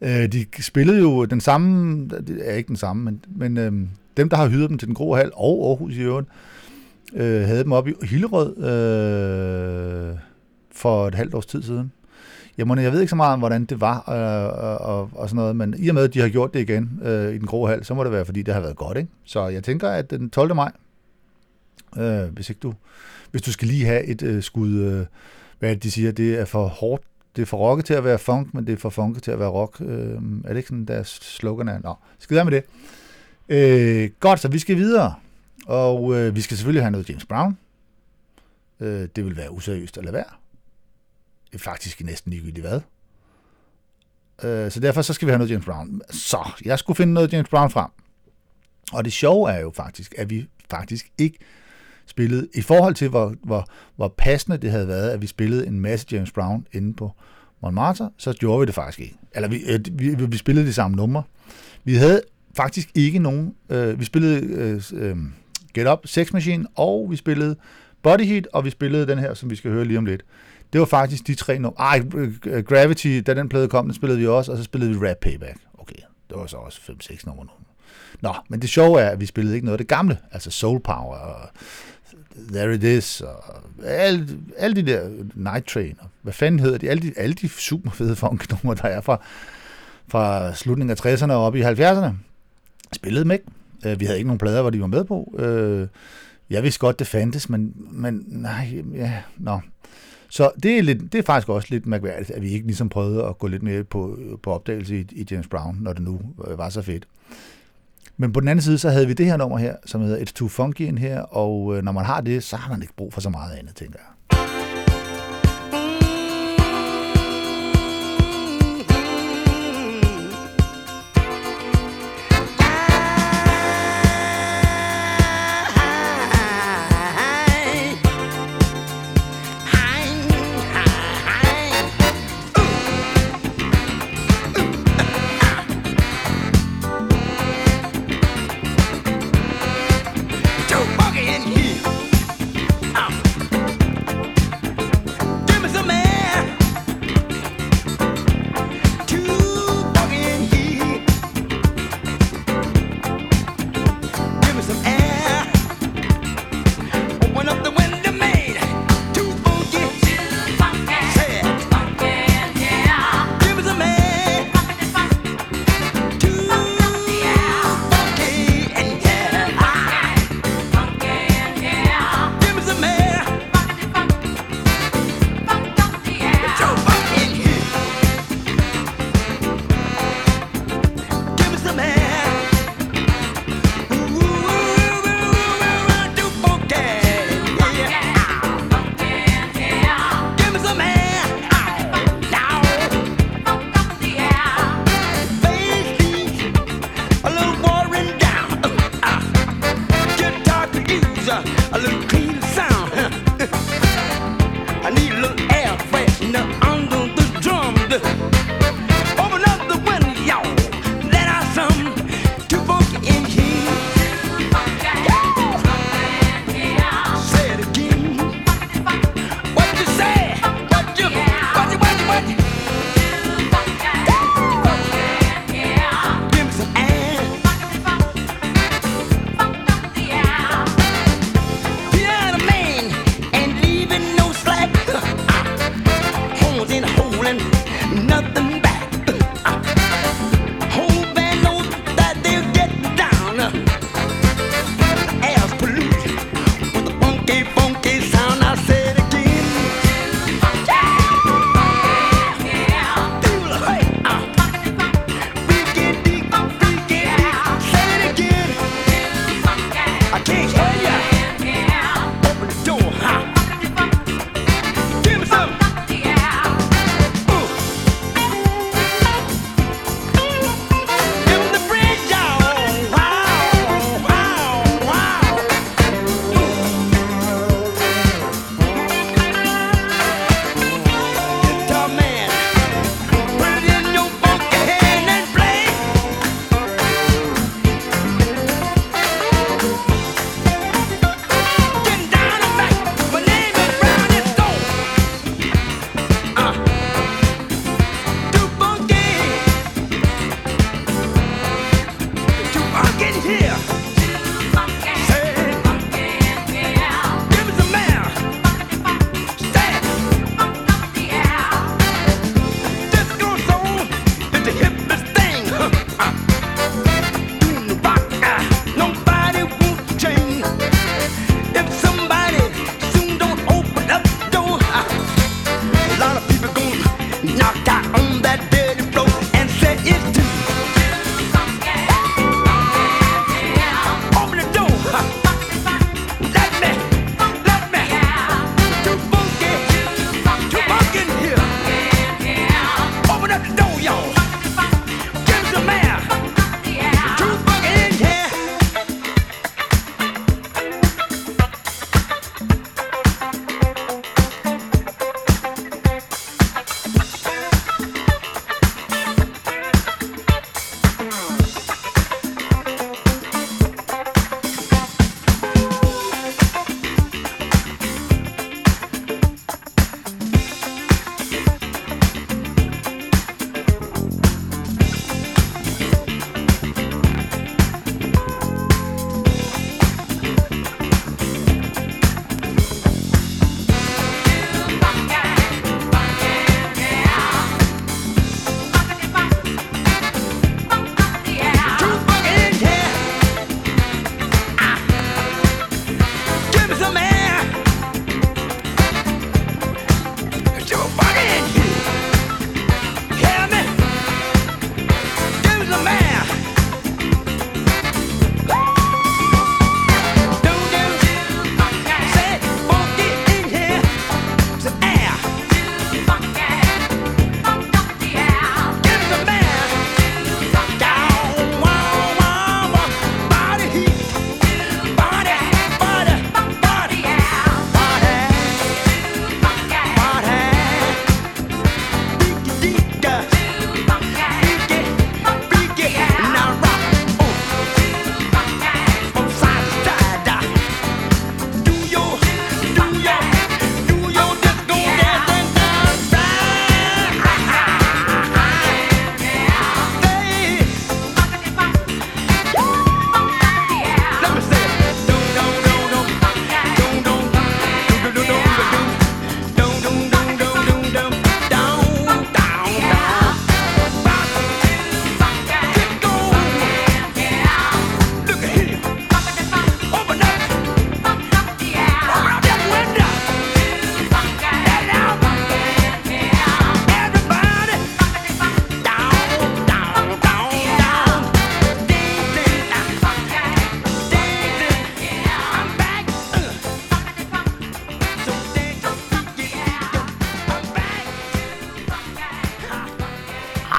Øh, de spillede jo den samme, det er ikke den samme, men, men øh, dem, der har hyret dem til den Grå Hal og Aarhus i øvrigt, øh, havde dem op i Hillerød øh, for et halvt års tid siden. Jamen, jeg ved ikke så meget om, hvordan det var øh, og, og, og sådan noget, men i og med, at de har gjort det igen øh, i den grå hal, så må det være, fordi det har været godt, ikke? Så jeg tænker, at den 12. maj, øh, hvis ikke du, hvis du skal lige have et øh, skud, øh, hvad er det, de siger, det er for hårdt, det er for rocket til at være funk, men det er for funket til at være rock. Øh, er det ikke sådan, deres slogan er? Nå, skid med det. Øh, godt, så vi skal videre, og øh, vi skal selvfølgelig have noget James Brown. Øh, det vil være useriøst at lade være faktisk næsten ligegyldigt hvad. Øh, så derfor så skal vi have noget James Brown. Så, jeg skulle finde noget James Brown frem. Og det sjove er jo faktisk, at vi faktisk ikke spillede, i forhold til hvor, hvor, hvor passende det havde været, at vi spillede en masse James Brown inde på Montmartre, så gjorde vi det faktisk ikke. Eller øh, vi, vi, vi spillede de samme numre. Vi havde faktisk ikke nogen, øh, vi spillede øh, øh, Get Up, Sex Machine, og vi spillede Body Heat, og vi spillede den her, som vi skal høre lige om lidt. Det var faktisk de tre numre. Ej, øh, Gravity, da den plade kom, den spillede vi også, og så spillede vi Rap Payback. Okay, det var så også 5-6 numre nu. Nå, men det sjove er, at vi spillede ikke noget af det gamle, altså Soul Power og There It Is, og alle, alle de der Night Train, og hvad fanden hedder de, alle de, alle de super fede funknumre, der er fra, fra slutningen af 60'erne og op i 70'erne, spillede dem ikke. Øh, vi havde ikke nogen plader, hvor de var med på. Øh, jeg vidste godt, det fandtes, men, men nej, ja, nå. Så det er, lidt, det er faktisk også lidt mærkværdigt, at vi ikke ligesom prøvede at gå lidt mere på, på opdagelse i, i James Brown, når det nu øh, var så fedt. Men på den anden side, så havde vi det her nummer her, som hedder It's Too Funky in her, og øh, når man har det, så har man ikke brug for så meget andet, tænker jeg.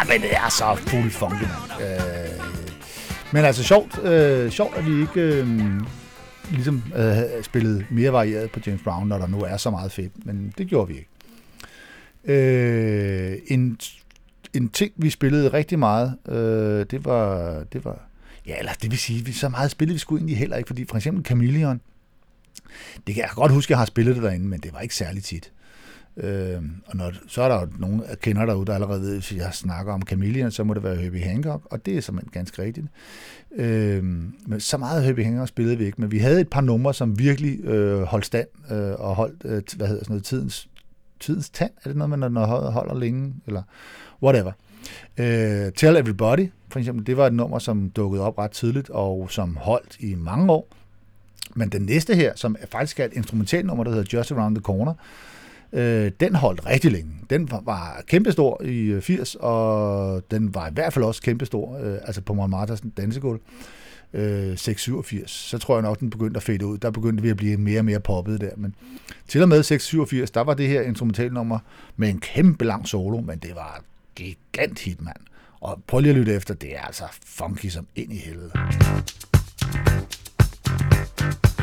Men det er så fuld funky, mand. Øh, men altså sjovt, øh, sjovt, at vi ikke øh, ligesom øh, spillede mere varieret på James Brown, når der nu er så meget fedt, men det gjorde vi ikke. Øh, en, en ting, vi spillede rigtig meget, øh, det var, det var, ja, eller det vil sige, vi så meget spillede vi skulle egentlig heller ikke, fordi for eksempel Chameleon, det kan jeg godt huske, at jeg har spillet det derinde, men det var ikke særlig tit. Øh, og når, så er der jo nogen, jeg kender derude, der allerede ved, hvis jeg snakker om Chameleon, så må det være Herbie Hancock, og det er simpelthen ganske rigtigt. Øh, men så meget Herbie Hancock spillede vi ikke, men vi havde et par numre, som virkelig øh, holdt stand øh, og holdt, øh, hvad hedder sådan noget, tidens, tidens tand, er det noget, man når når holder længe, eller whatever. Øh, Tell Everybody, for eksempel, det var et nummer, som dukkede op ret tidligt, og som holdt i mange år. Men den næste her, som er faktisk er et instrumentalnummer, der hedder Just Around the Corner, øh, den holdt rigtig længe. Den var, var kæmpestor i øh, 80, og den var i hvert fald også kæmpestor, øh, altså på Montmartres dansegulv. Øh, 687, så tror jeg nok, den begyndte at fade ud. Der begyndte vi at blive mere og mere poppet der. Men til og med 687, der var det her instrumentalnummer med en kæmpe lang solo, men det var gigant hit, mand. Og prøv lige at lytte efter, det er altså funky som ind i helvede. Tell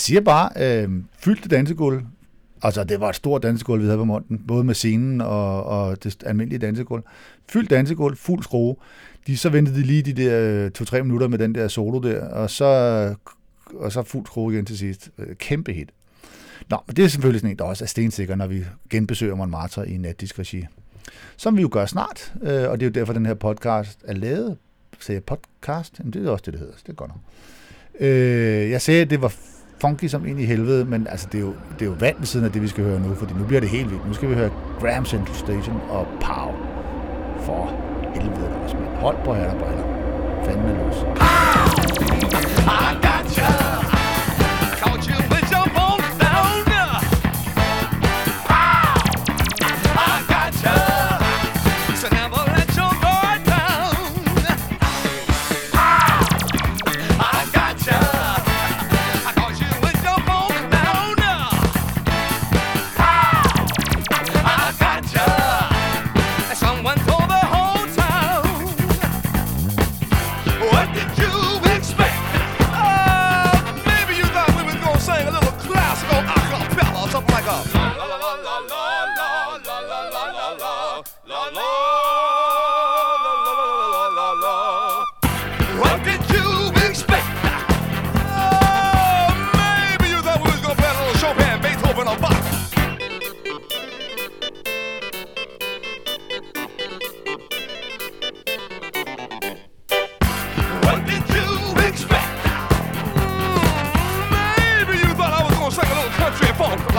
jeg siger bare, øh, fyldte dansegulv. Altså, det var et stort dansegulv, vi havde på munden, både med scenen og, og det almindelige dansegulv. Fyldt dansegulv, fuld skrue. De, så ventede de lige de der øh, to-tre minutter med den der solo der, og så, og så fuld skrue igen til sidst. Øh, kæmpe hit. Nå, men det er selvfølgelig sådan en, der også er stensikker, når vi genbesøger Montmartre i natdisk regi. Som vi jo gør snart, øh, og det er jo derfor, den her podcast er lavet. Sagde jeg podcast? Jamen, det er også det, det hedder. Det er godt nok. Øh, jeg sagde, at det var funky som ind i helvede, men altså, det, er jo, det er jo vand ved siden af det, vi skal høre nu, fordi nu bliver det helt vildt. Nu skal vi høre Graham Central Station og Pow. For helvede da er men hold på her, der briller. Fanden er løs. Ah! ah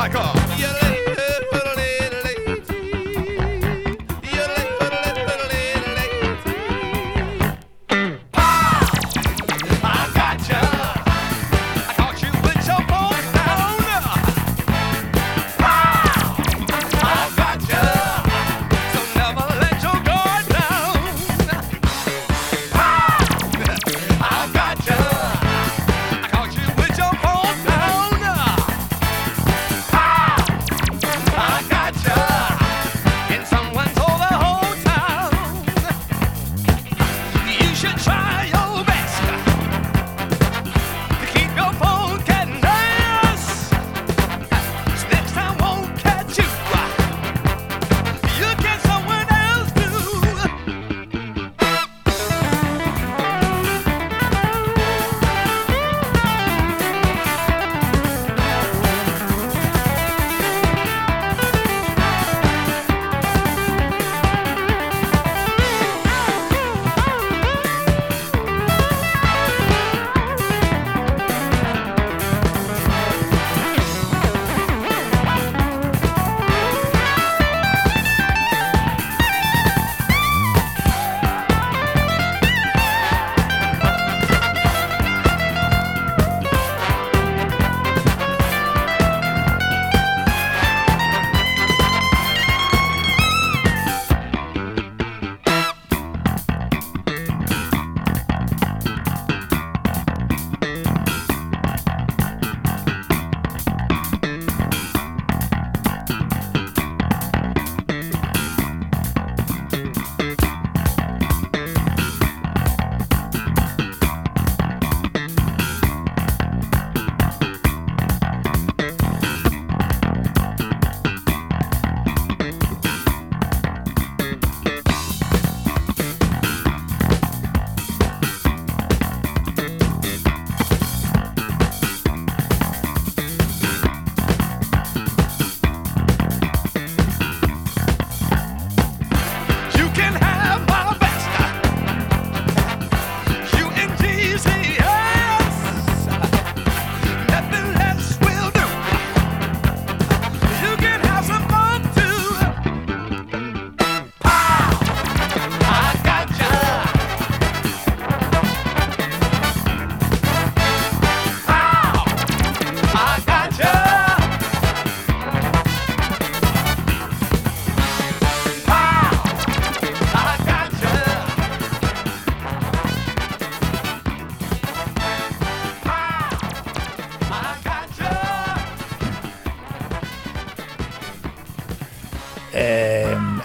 like a.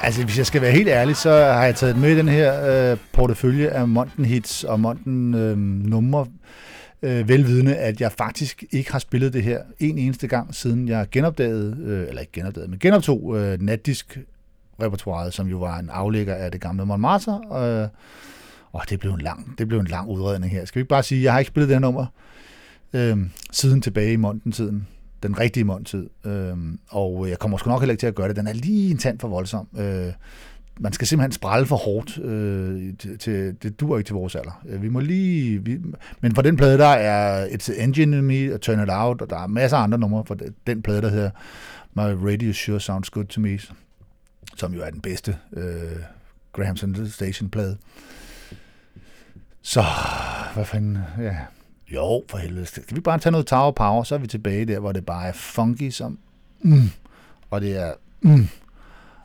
altså, hvis jeg skal være helt ærlig, så har jeg taget med i den her øh, portefølje af Monten hits og Monten øh, numre. Øh, velvidende, at jeg faktisk ikke har spillet det her en eneste gang, siden jeg genopdagede, øh, eller ikke genopdagede, men genoptog øh, natdisk repertoireet, som jo var en aflægger af det gamle Montmartre. Øh, og det blev en lang, det blev en lang udredning her. Skal vi ikke bare sige, at jeg har ikke spillet det her nummer øh, siden tilbage i Monten-tiden. Den rigtige måltid. Øh, og jeg kommer sgu nok heller ikke til at gøre det. Den er lige en tand for voldsom. Øh, man skal simpelthen sprælle for hårdt. Øh, til, det dur ikke til vores alder. Øh, Vi må lige... Vi, men på den plade, der er It's Engine in Me og Turn It Out, og der er masser af andre numre på den, den plade, der hedder My Radio Sure Sounds Good to Me, som jo er den bedste øh, Graham Central Station plade. Så, hvad fanden, ja. Jo, for helvede. Skal vi bare tage noget Tower Power, så er vi tilbage der, hvor det bare er funky som mm, og det er mm,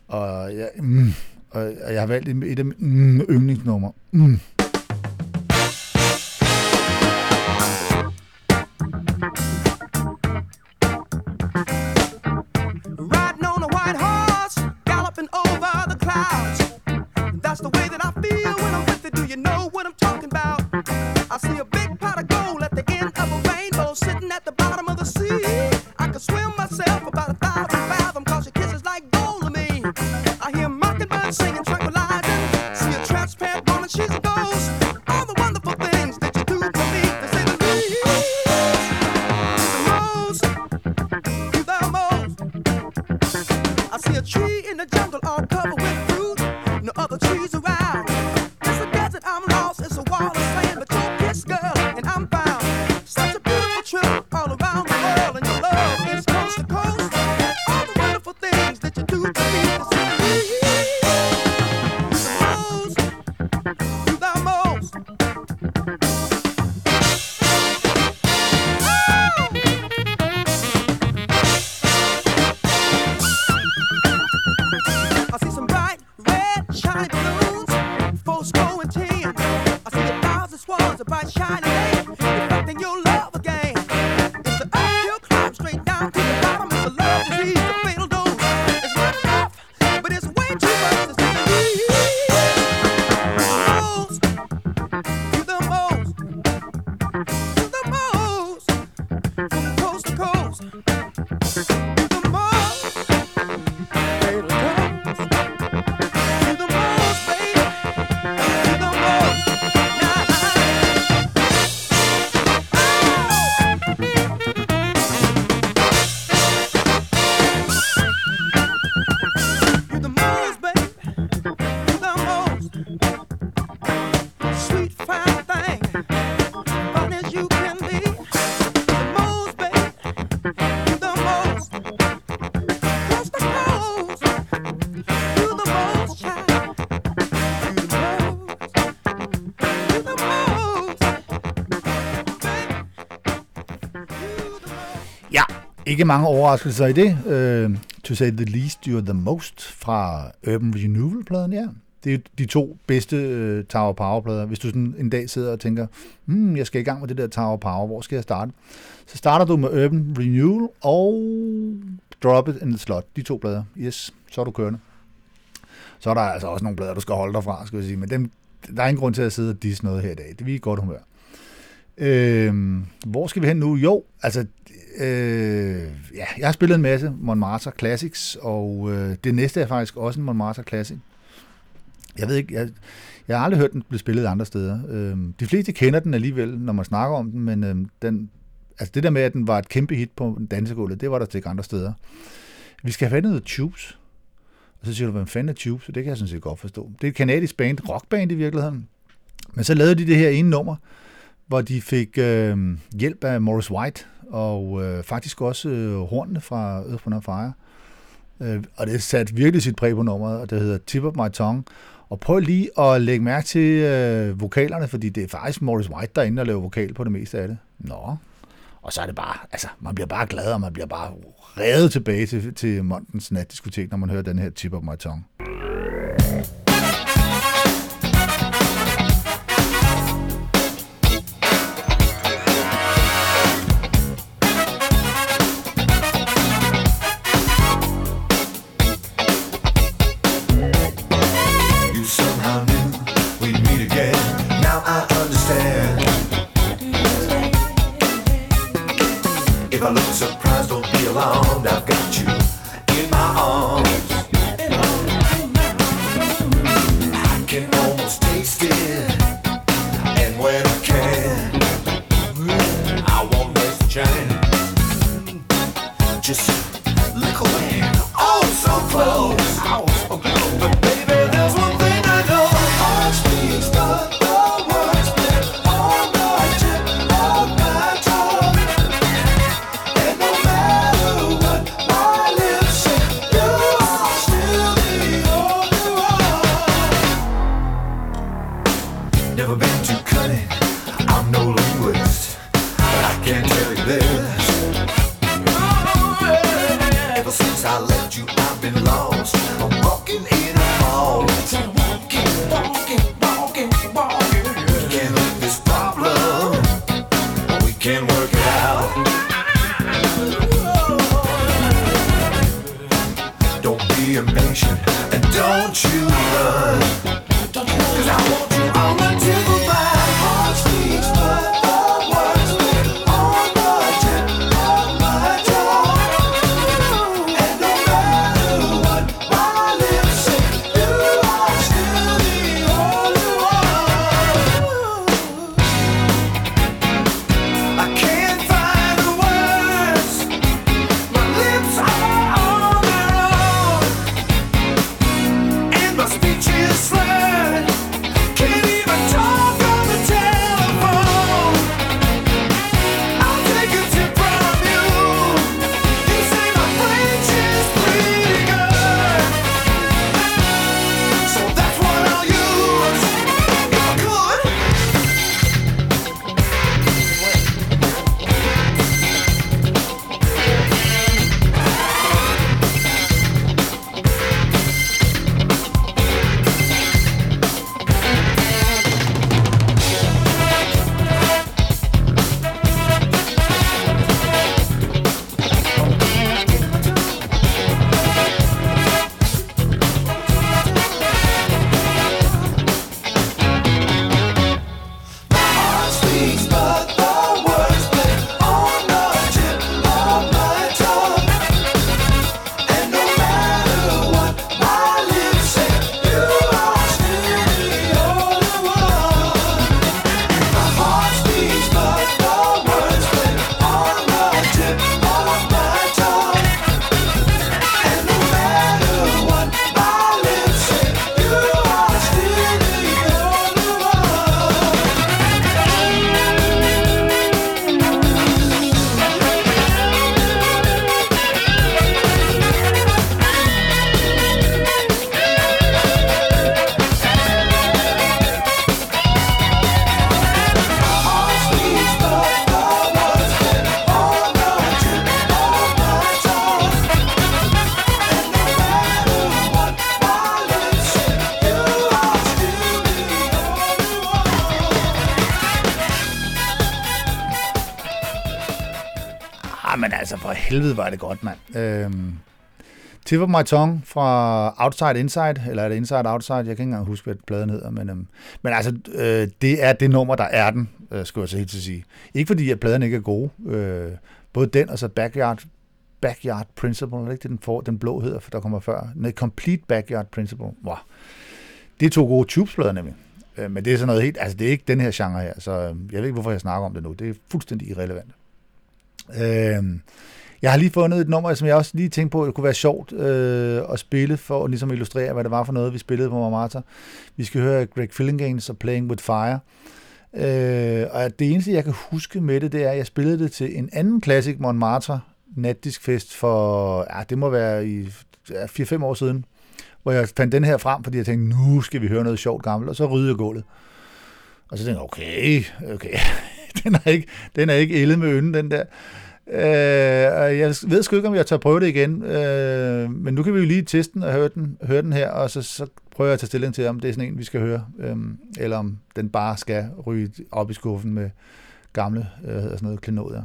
og, ja, mm, og jeg har valgt et af mine mm, yndlingsnummer. Mm. Ikke mange overraskelser i det. Uh, to say the least, you're the most fra Urban Renewal-pladen, ja. Det er de to bedste uh, Tower Power-plader. Hvis du sådan en dag sidder og tænker, hmm, jeg skal i gang med det der Tower Power, hvor skal jeg starte? Så starter du med Urban Renewal og Drop It in the Slot. De to plader. Yes, så er du kørende. Så er der altså også nogle plader, du skal holde dig fra, skal jeg sige. Men dem, der er ingen grund til at sidde og disse noget her i dag. Det er vi i godt humør. Øh, hvor skal vi hen nu? Jo, altså, øh, ja, jeg har spillet en masse Montmartre Classics, og øh, det næste er faktisk også en Montmartre Classic. Jeg ved ikke, jeg, jeg har aldrig hørt den blive spillet andre steder. Øh, de fleste kender den alligevel, når man snakker om den, men øh, den, altså det der med, at den var et kæmpe hit på dansegulvet, det var der til ikke andre steder. Vi skal have fandt noget Tubes. Og så siger du, hvem fanden er Tubes? Det kan jeg sådan set godt forstå. Det er et kanadisk band, rockband i virkeligheden. Men så lavede de det her ene nummer, hvor de fik øh, hjælp af Morris White, og øh, faktisk også øh, hornene fra Earth, Wind Fire. Øh, og det satte virkelig sit præg på nummeret, og det hedder Tip of My Tongue. Og prøv lige at lægge mærke til øh, vokalerne, fordi det er faktisk Morris White, der er inde og laver vokal på det meste af det. Nå. Og så er det bare, altså, man bliver bare glad, og man bliver bare revet tilbage til, til Montens natdiskotek, når man hører den her Tip of My Tongue. Helvede var det godt, mand. Øhm, Tip of My Tongue fra Outside Inside, eller er det Inside Outside? Jeg kan ikke engang huske, hvad pladen hedder, men, øhm, men altså, øh, det er det nummer, der er den, øh, skulle jeg så helt til at sige. Ikke fordi, at pladerne ikke er gode. Øh, både den og så Backyard, Backyard Principle, er det ikke det, den, for, den blå hedder, for der kommer før? Nej, Complete Backyard Principle. Wow. Det er to gode tubesplader nemlig. Øh, men det er sådan noget helt, altså det er ikke den her genre her, så øh, jeg ved ikke, hvorfor jeg snakker om det nu. Det er fuldstændig irrelevant. Øh, jeg har lige fundet et nummer, som jeg også lige tænkte på, at det kunne være sjovt øh, at spille, for at ligesom illustrere, hvad det var for noget, vi spillede på Montmartre. Vi skal høre Greg Fillinganes og Playing With Fire. Øh, og det eneste, jeg kan huske med det, det er, at jeg spillede det til en anden klassik Montmartre natdiskfest for, ja, det må være i ja, 4-5 år siden, hvor jeg fandt den her frem, fordi jeg tænkte, nu skal vi høre noget sjovt gammelt, og så rydde jeg gulvet. Og så tænkte jeg, okay, okay, [LAUGHS] den er ikke, den er ikke ældet med ønden, den der. Øh, jeg ved sgu ikke, om jeg tager prøve det igen, øh, men nu kan vi jo lige teste den og høre den, høre den her, og så, så prøver jeg at tage stilling til, om det er sådan en, vi skal høre, øh, eller om den bare skal ryge op i skuffen med gamle, øh, hedder sådan noget, klenodier.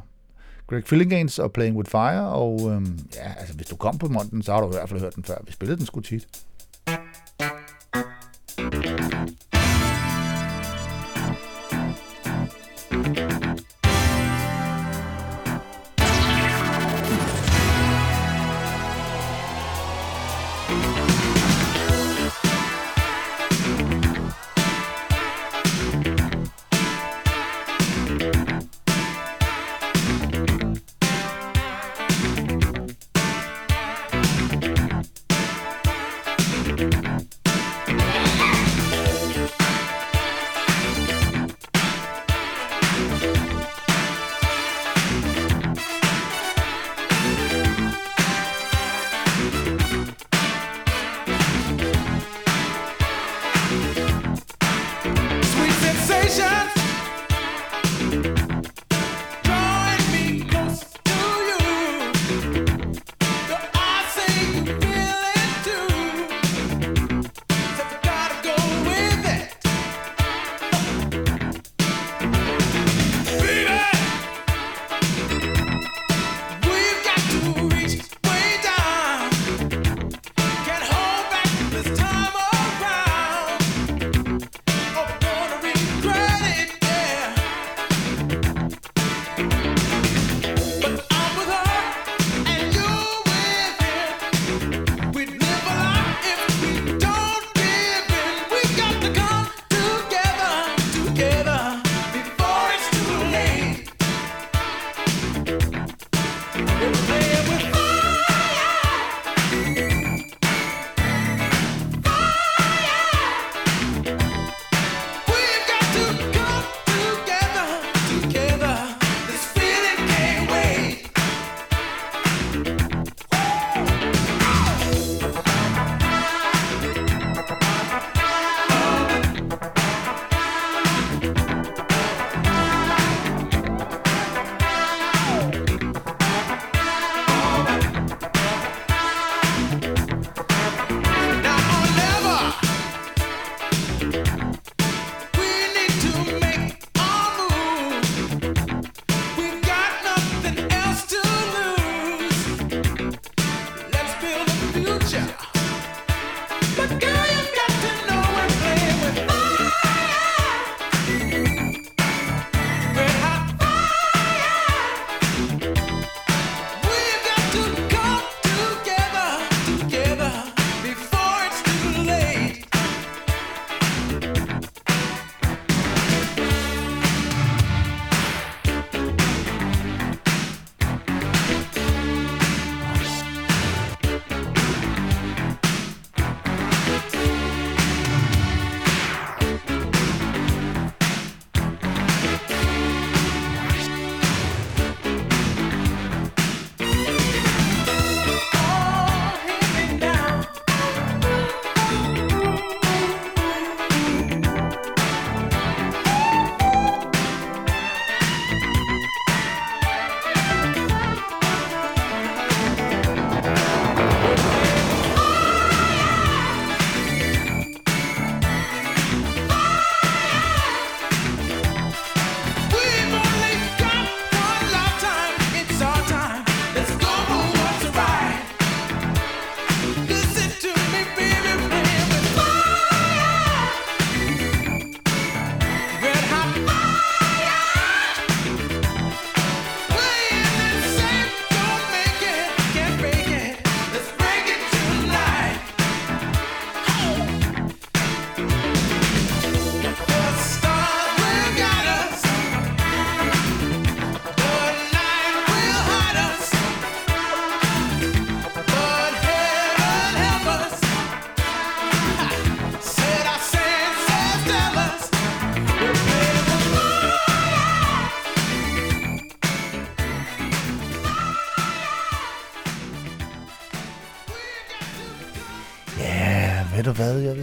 Greg Fillinganes og Playing With Fire, og øh, ja, altså hvis du kom på Monten, så har du i hvert fald hørt den før. Vi spillede den sgu tit.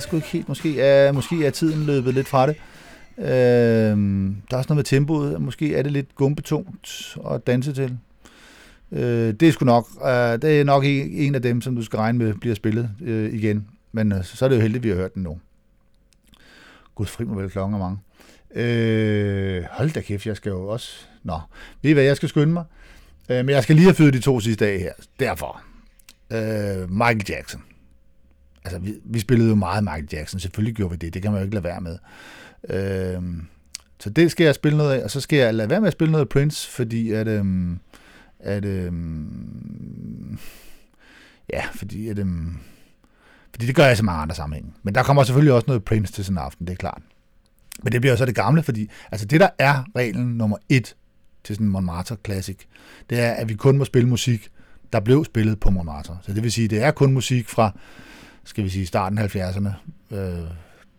Sgu ikke helt. Måske er, måske er tiden løbet lidt fra det. Øh, der er også noget med tempoet. Måske er det lidt gumbetungt at danse til. Øh, det er sgu nok, øh, det er nok en, en af dem, som du skal regne med, bliver spillet øh, igen. Men øh, så er det jo heldigt, at vi har hørt den nu. Gud fri mig vel klokken er mange. Øh, hold da kæft, jeg skal jo også... Nå, ved I hvad, jeg skal skynde mig. Øh, men jeg skal lige have fyret de to sidste dage her. Derfor. Øh, Michael Jackson. Altså, vi, vi spillede jo meget Michael Jackson. Selvfølgelig gjorde vi det. Det kan man jo ikke lade være med. Øh, så det skal jeg spille noget af. Og så skal jeg lade være med at spille noget af Prince, fordi at... Øh, at øh, ja, fordi at... Øh, fordi det gør jeg i så mange andre sammenhænge. Men der kommer selvfølgelig også noget Prince til sådan en aften, det er klart. Men det bliver jo så det gamle, fordi altså det, der er reglen nummer et til sådan en Montmartre Classic, det er, at vi kun må spille musik, der blev spillet på Montmartre. Så det vil sige, det er kun musik fra, skal vi sige, starten af 70'erne, øh,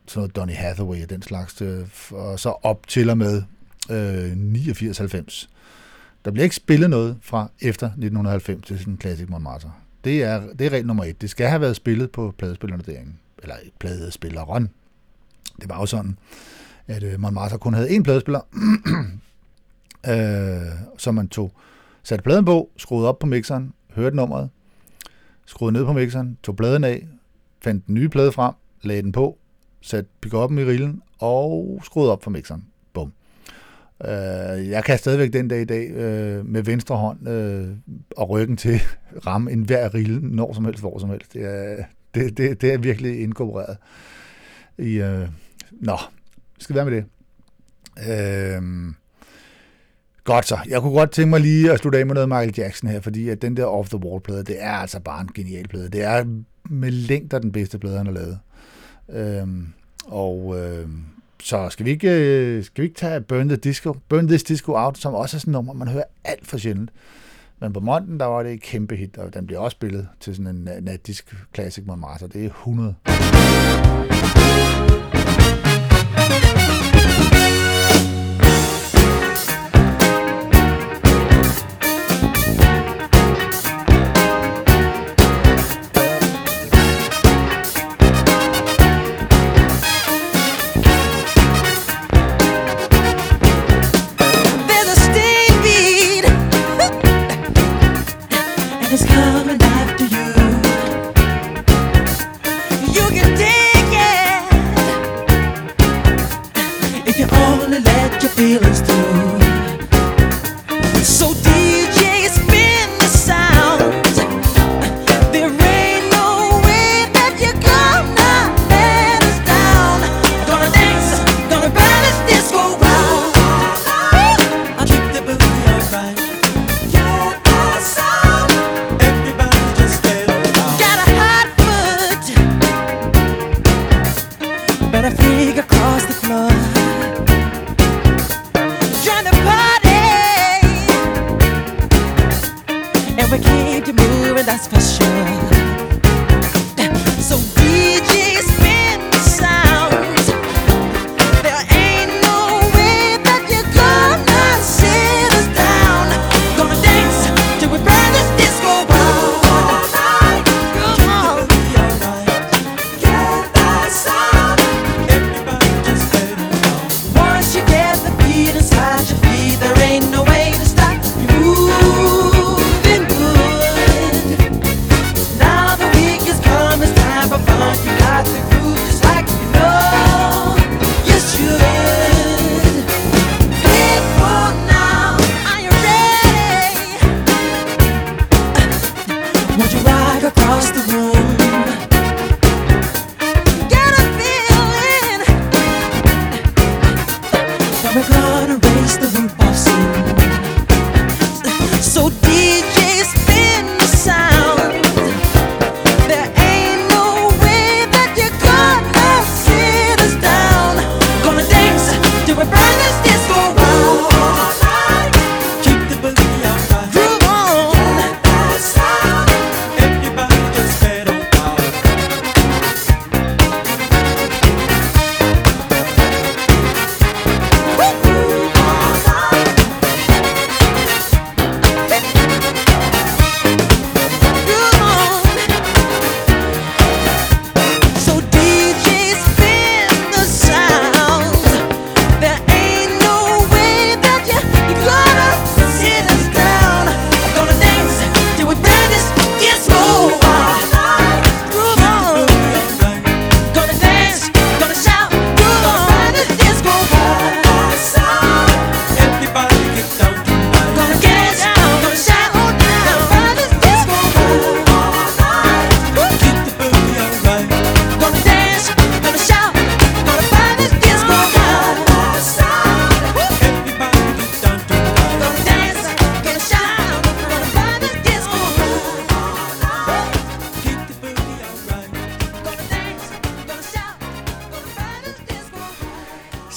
sådan noget Donny Hathaway og den slags, øh, og så op til og med øh, 89-90. Der bliver ikke spillet noget fra efter 1990 til sådan en Classic Montmartre. Det er, det er regel nummer et. Det skal have været spillet på pladespillerne derinde. Eller pladespilleren. Det var jo sådan, at øh, Montmartre kun havde én pladespiller, [CLEARS THROAT] øh, som man tog, satte pladen på, skruede op på mixeren, hørte nummeret, skruede ned på mixeren, tog pladen af, fandt den nye plade frem, lagde den på, satte pick i rillen og skruede op for mixeren. Bum. Øh, jeg kan stadigvæk den dag i dag øh, med venstre hånd øh, og ryggen til [LAUGHS] ramme en hver rille, når som helst, hvor som helst. Det er, det, det, det er virkelig inkorporeret i... Øh, nå, skal være med det. Øh, godt så. Jeg kunne godt tænke mig lige at slutte af med noget Michael Jackson her, fordi at den der Off the Wall plade, det er altså bare en genial plade. Det er med længder den bedste plade, han har lavet. Øhm, og øh, så skal vi, ikke, øh, skal vi ikke tage Burn, the Disco, Burn This Disco Out, som også er sådan et nummer, man hører alt for sjældent. Men på Monten, der var det et kæmpe hit, og den bliver også spillet til sådan en øh, natdisk Classic Martha. Det er 100.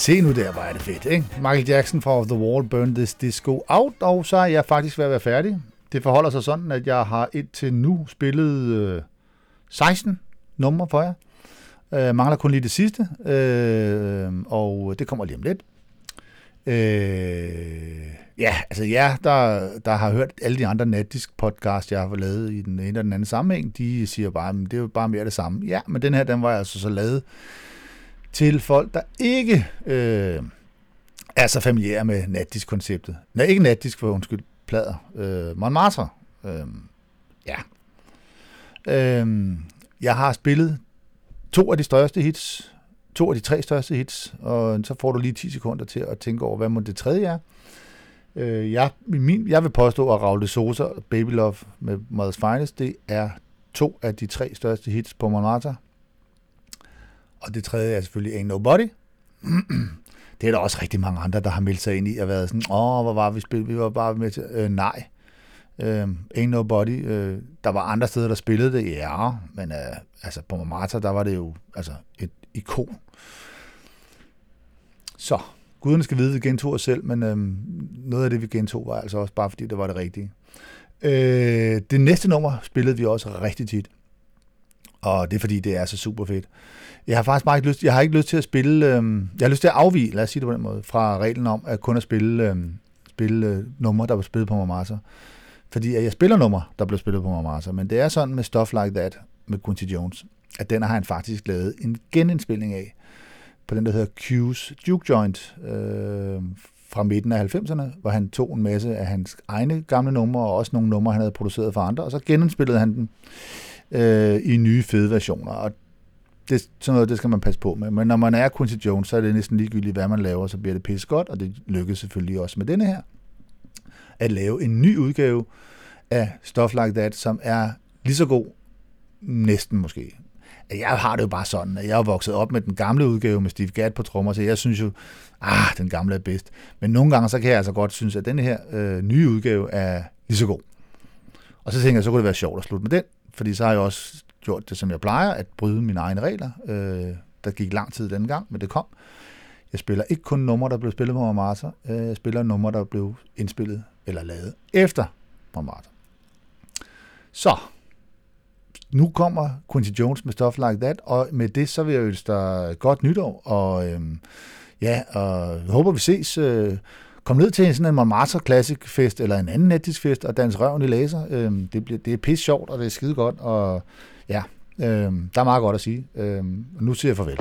Se nu der, hvor er det fedt, ikke? Michael Jackson fra The Wall, Burn This Disco Out, og så er jeg faktisk ved at være færdig. Det forholder sig sådan, at jeg har indtil nu spillet øh, 16 numre for jer. Øh, mangler kun lige det sidste, øh, og det kommer lige om lidt. Øh, ja, altså jer, der, der har hørt alle de andre natdisk podcast, jeg har lavet i den ene eller den anden sammenhæng, de siger bare, at det er jo bare mere det samme. Ja, men den her, den var altså så lavet til folk, der ikke øh, er så familiære med natdisk-konceptet. Nej, ikke natdisk for undskyld, plader. Øh, Montmartre. Øh, ja. Øh, jeg har spillet to af de største hits, to af de tre største hits, og så får du lige 10 sekunder til at tænke over, hvad må det tredje er. Øh, jeg, min, jeg vil påstå, at Raul de Sosa Baby Love med Mother's Finest, det er to af de tre største hits på Montmartre. Og det tredje er selvfølgelig Ain't Nobody. det er der også rigtig mange andre, der har meldt sig ind i og været sådan, åh, hvor var vi spillet? Vi var bare med til... Øh, nej. Øh, Ain't Nobody. Øh, der var andre steder, der spillede det, ja. Men øh, altså, på Marta, der var det jo altså, et ikon. Så, guderne skal vide, at vi gentog os selv, men øh, noget af det, vi gentog, var altså også bare, fordi det var det rigtige. Øh, det næste nummer spillede vi også rigtig tit. Og det er fordi, det er så super fedt. Jeg har faktisk bare ikke lyst, jeg har ikke lyst til at spille, øh, jeg har lyst til at afvige, lad os sige det på den måde, fra reglen om at kun at spille, øh, spille øh, numre, der var spillet på Montmartre. Fordi at jeg spiller numre, der blev spillet på Montmartre, men det er sådan med Stuff Like That med Quincy Jones, at den har han faktisk lavet en genindspilning af på den, der hedder Q's Duke Joint øh, fra midten af 90'erne, hvor han tog en masse af hans egne gamle numre, og også nogle numre, han havde produceret for andre, og så genindspillede han den øh, i nye fede versioner. Og det, sådan noget, det skal man passe på med. Men når man er Quincy Jones, så er det næsten ligegyldigt, hvad man laver, så bliver det pisse godt, og det lykkedes selvfølgelig også med denne her, at lave en ny udgave af Stuff Like That, som er lige så god, næsten måske. Jeg har det jo bare sådan, at jeg er vokset op med den gamle udgave med Steve Gadd på trommer, så jeg synes jo, ah, den gamle er bedst. Men nogle gange, så kan jeg altså godt synes, at den her øh, nye udgave er lige så god. Og så tænker jeg, så kunne det være sjovt at slutte med den, fordi så har jeg også gjort det, som jeg plejer, at bryde mine egne regler. Øh, der gik lang tid den gang, men det kom. Jeg spiller ikke kun numre, der blev spillet på Montmartre. Øh, Jeg spiller numre, der blev indspillet eller lavet efter Montmartre. Så, nu kommer Quincy Jones med Stuff Like That, og med det, så vil jeg ønske dig godt nytår, og øhm, ja, og jeg håber, vi ses. Øh, kom ned til en sådan en Montmartre Classic Fest, eller en anden netisk fest, og dans røven i laser. Øhm, det, bliver, det er pisse sjovt, og det er skide godt, og ja, øh, der er meget godt at sige. Øh, nu siger jeg farvel.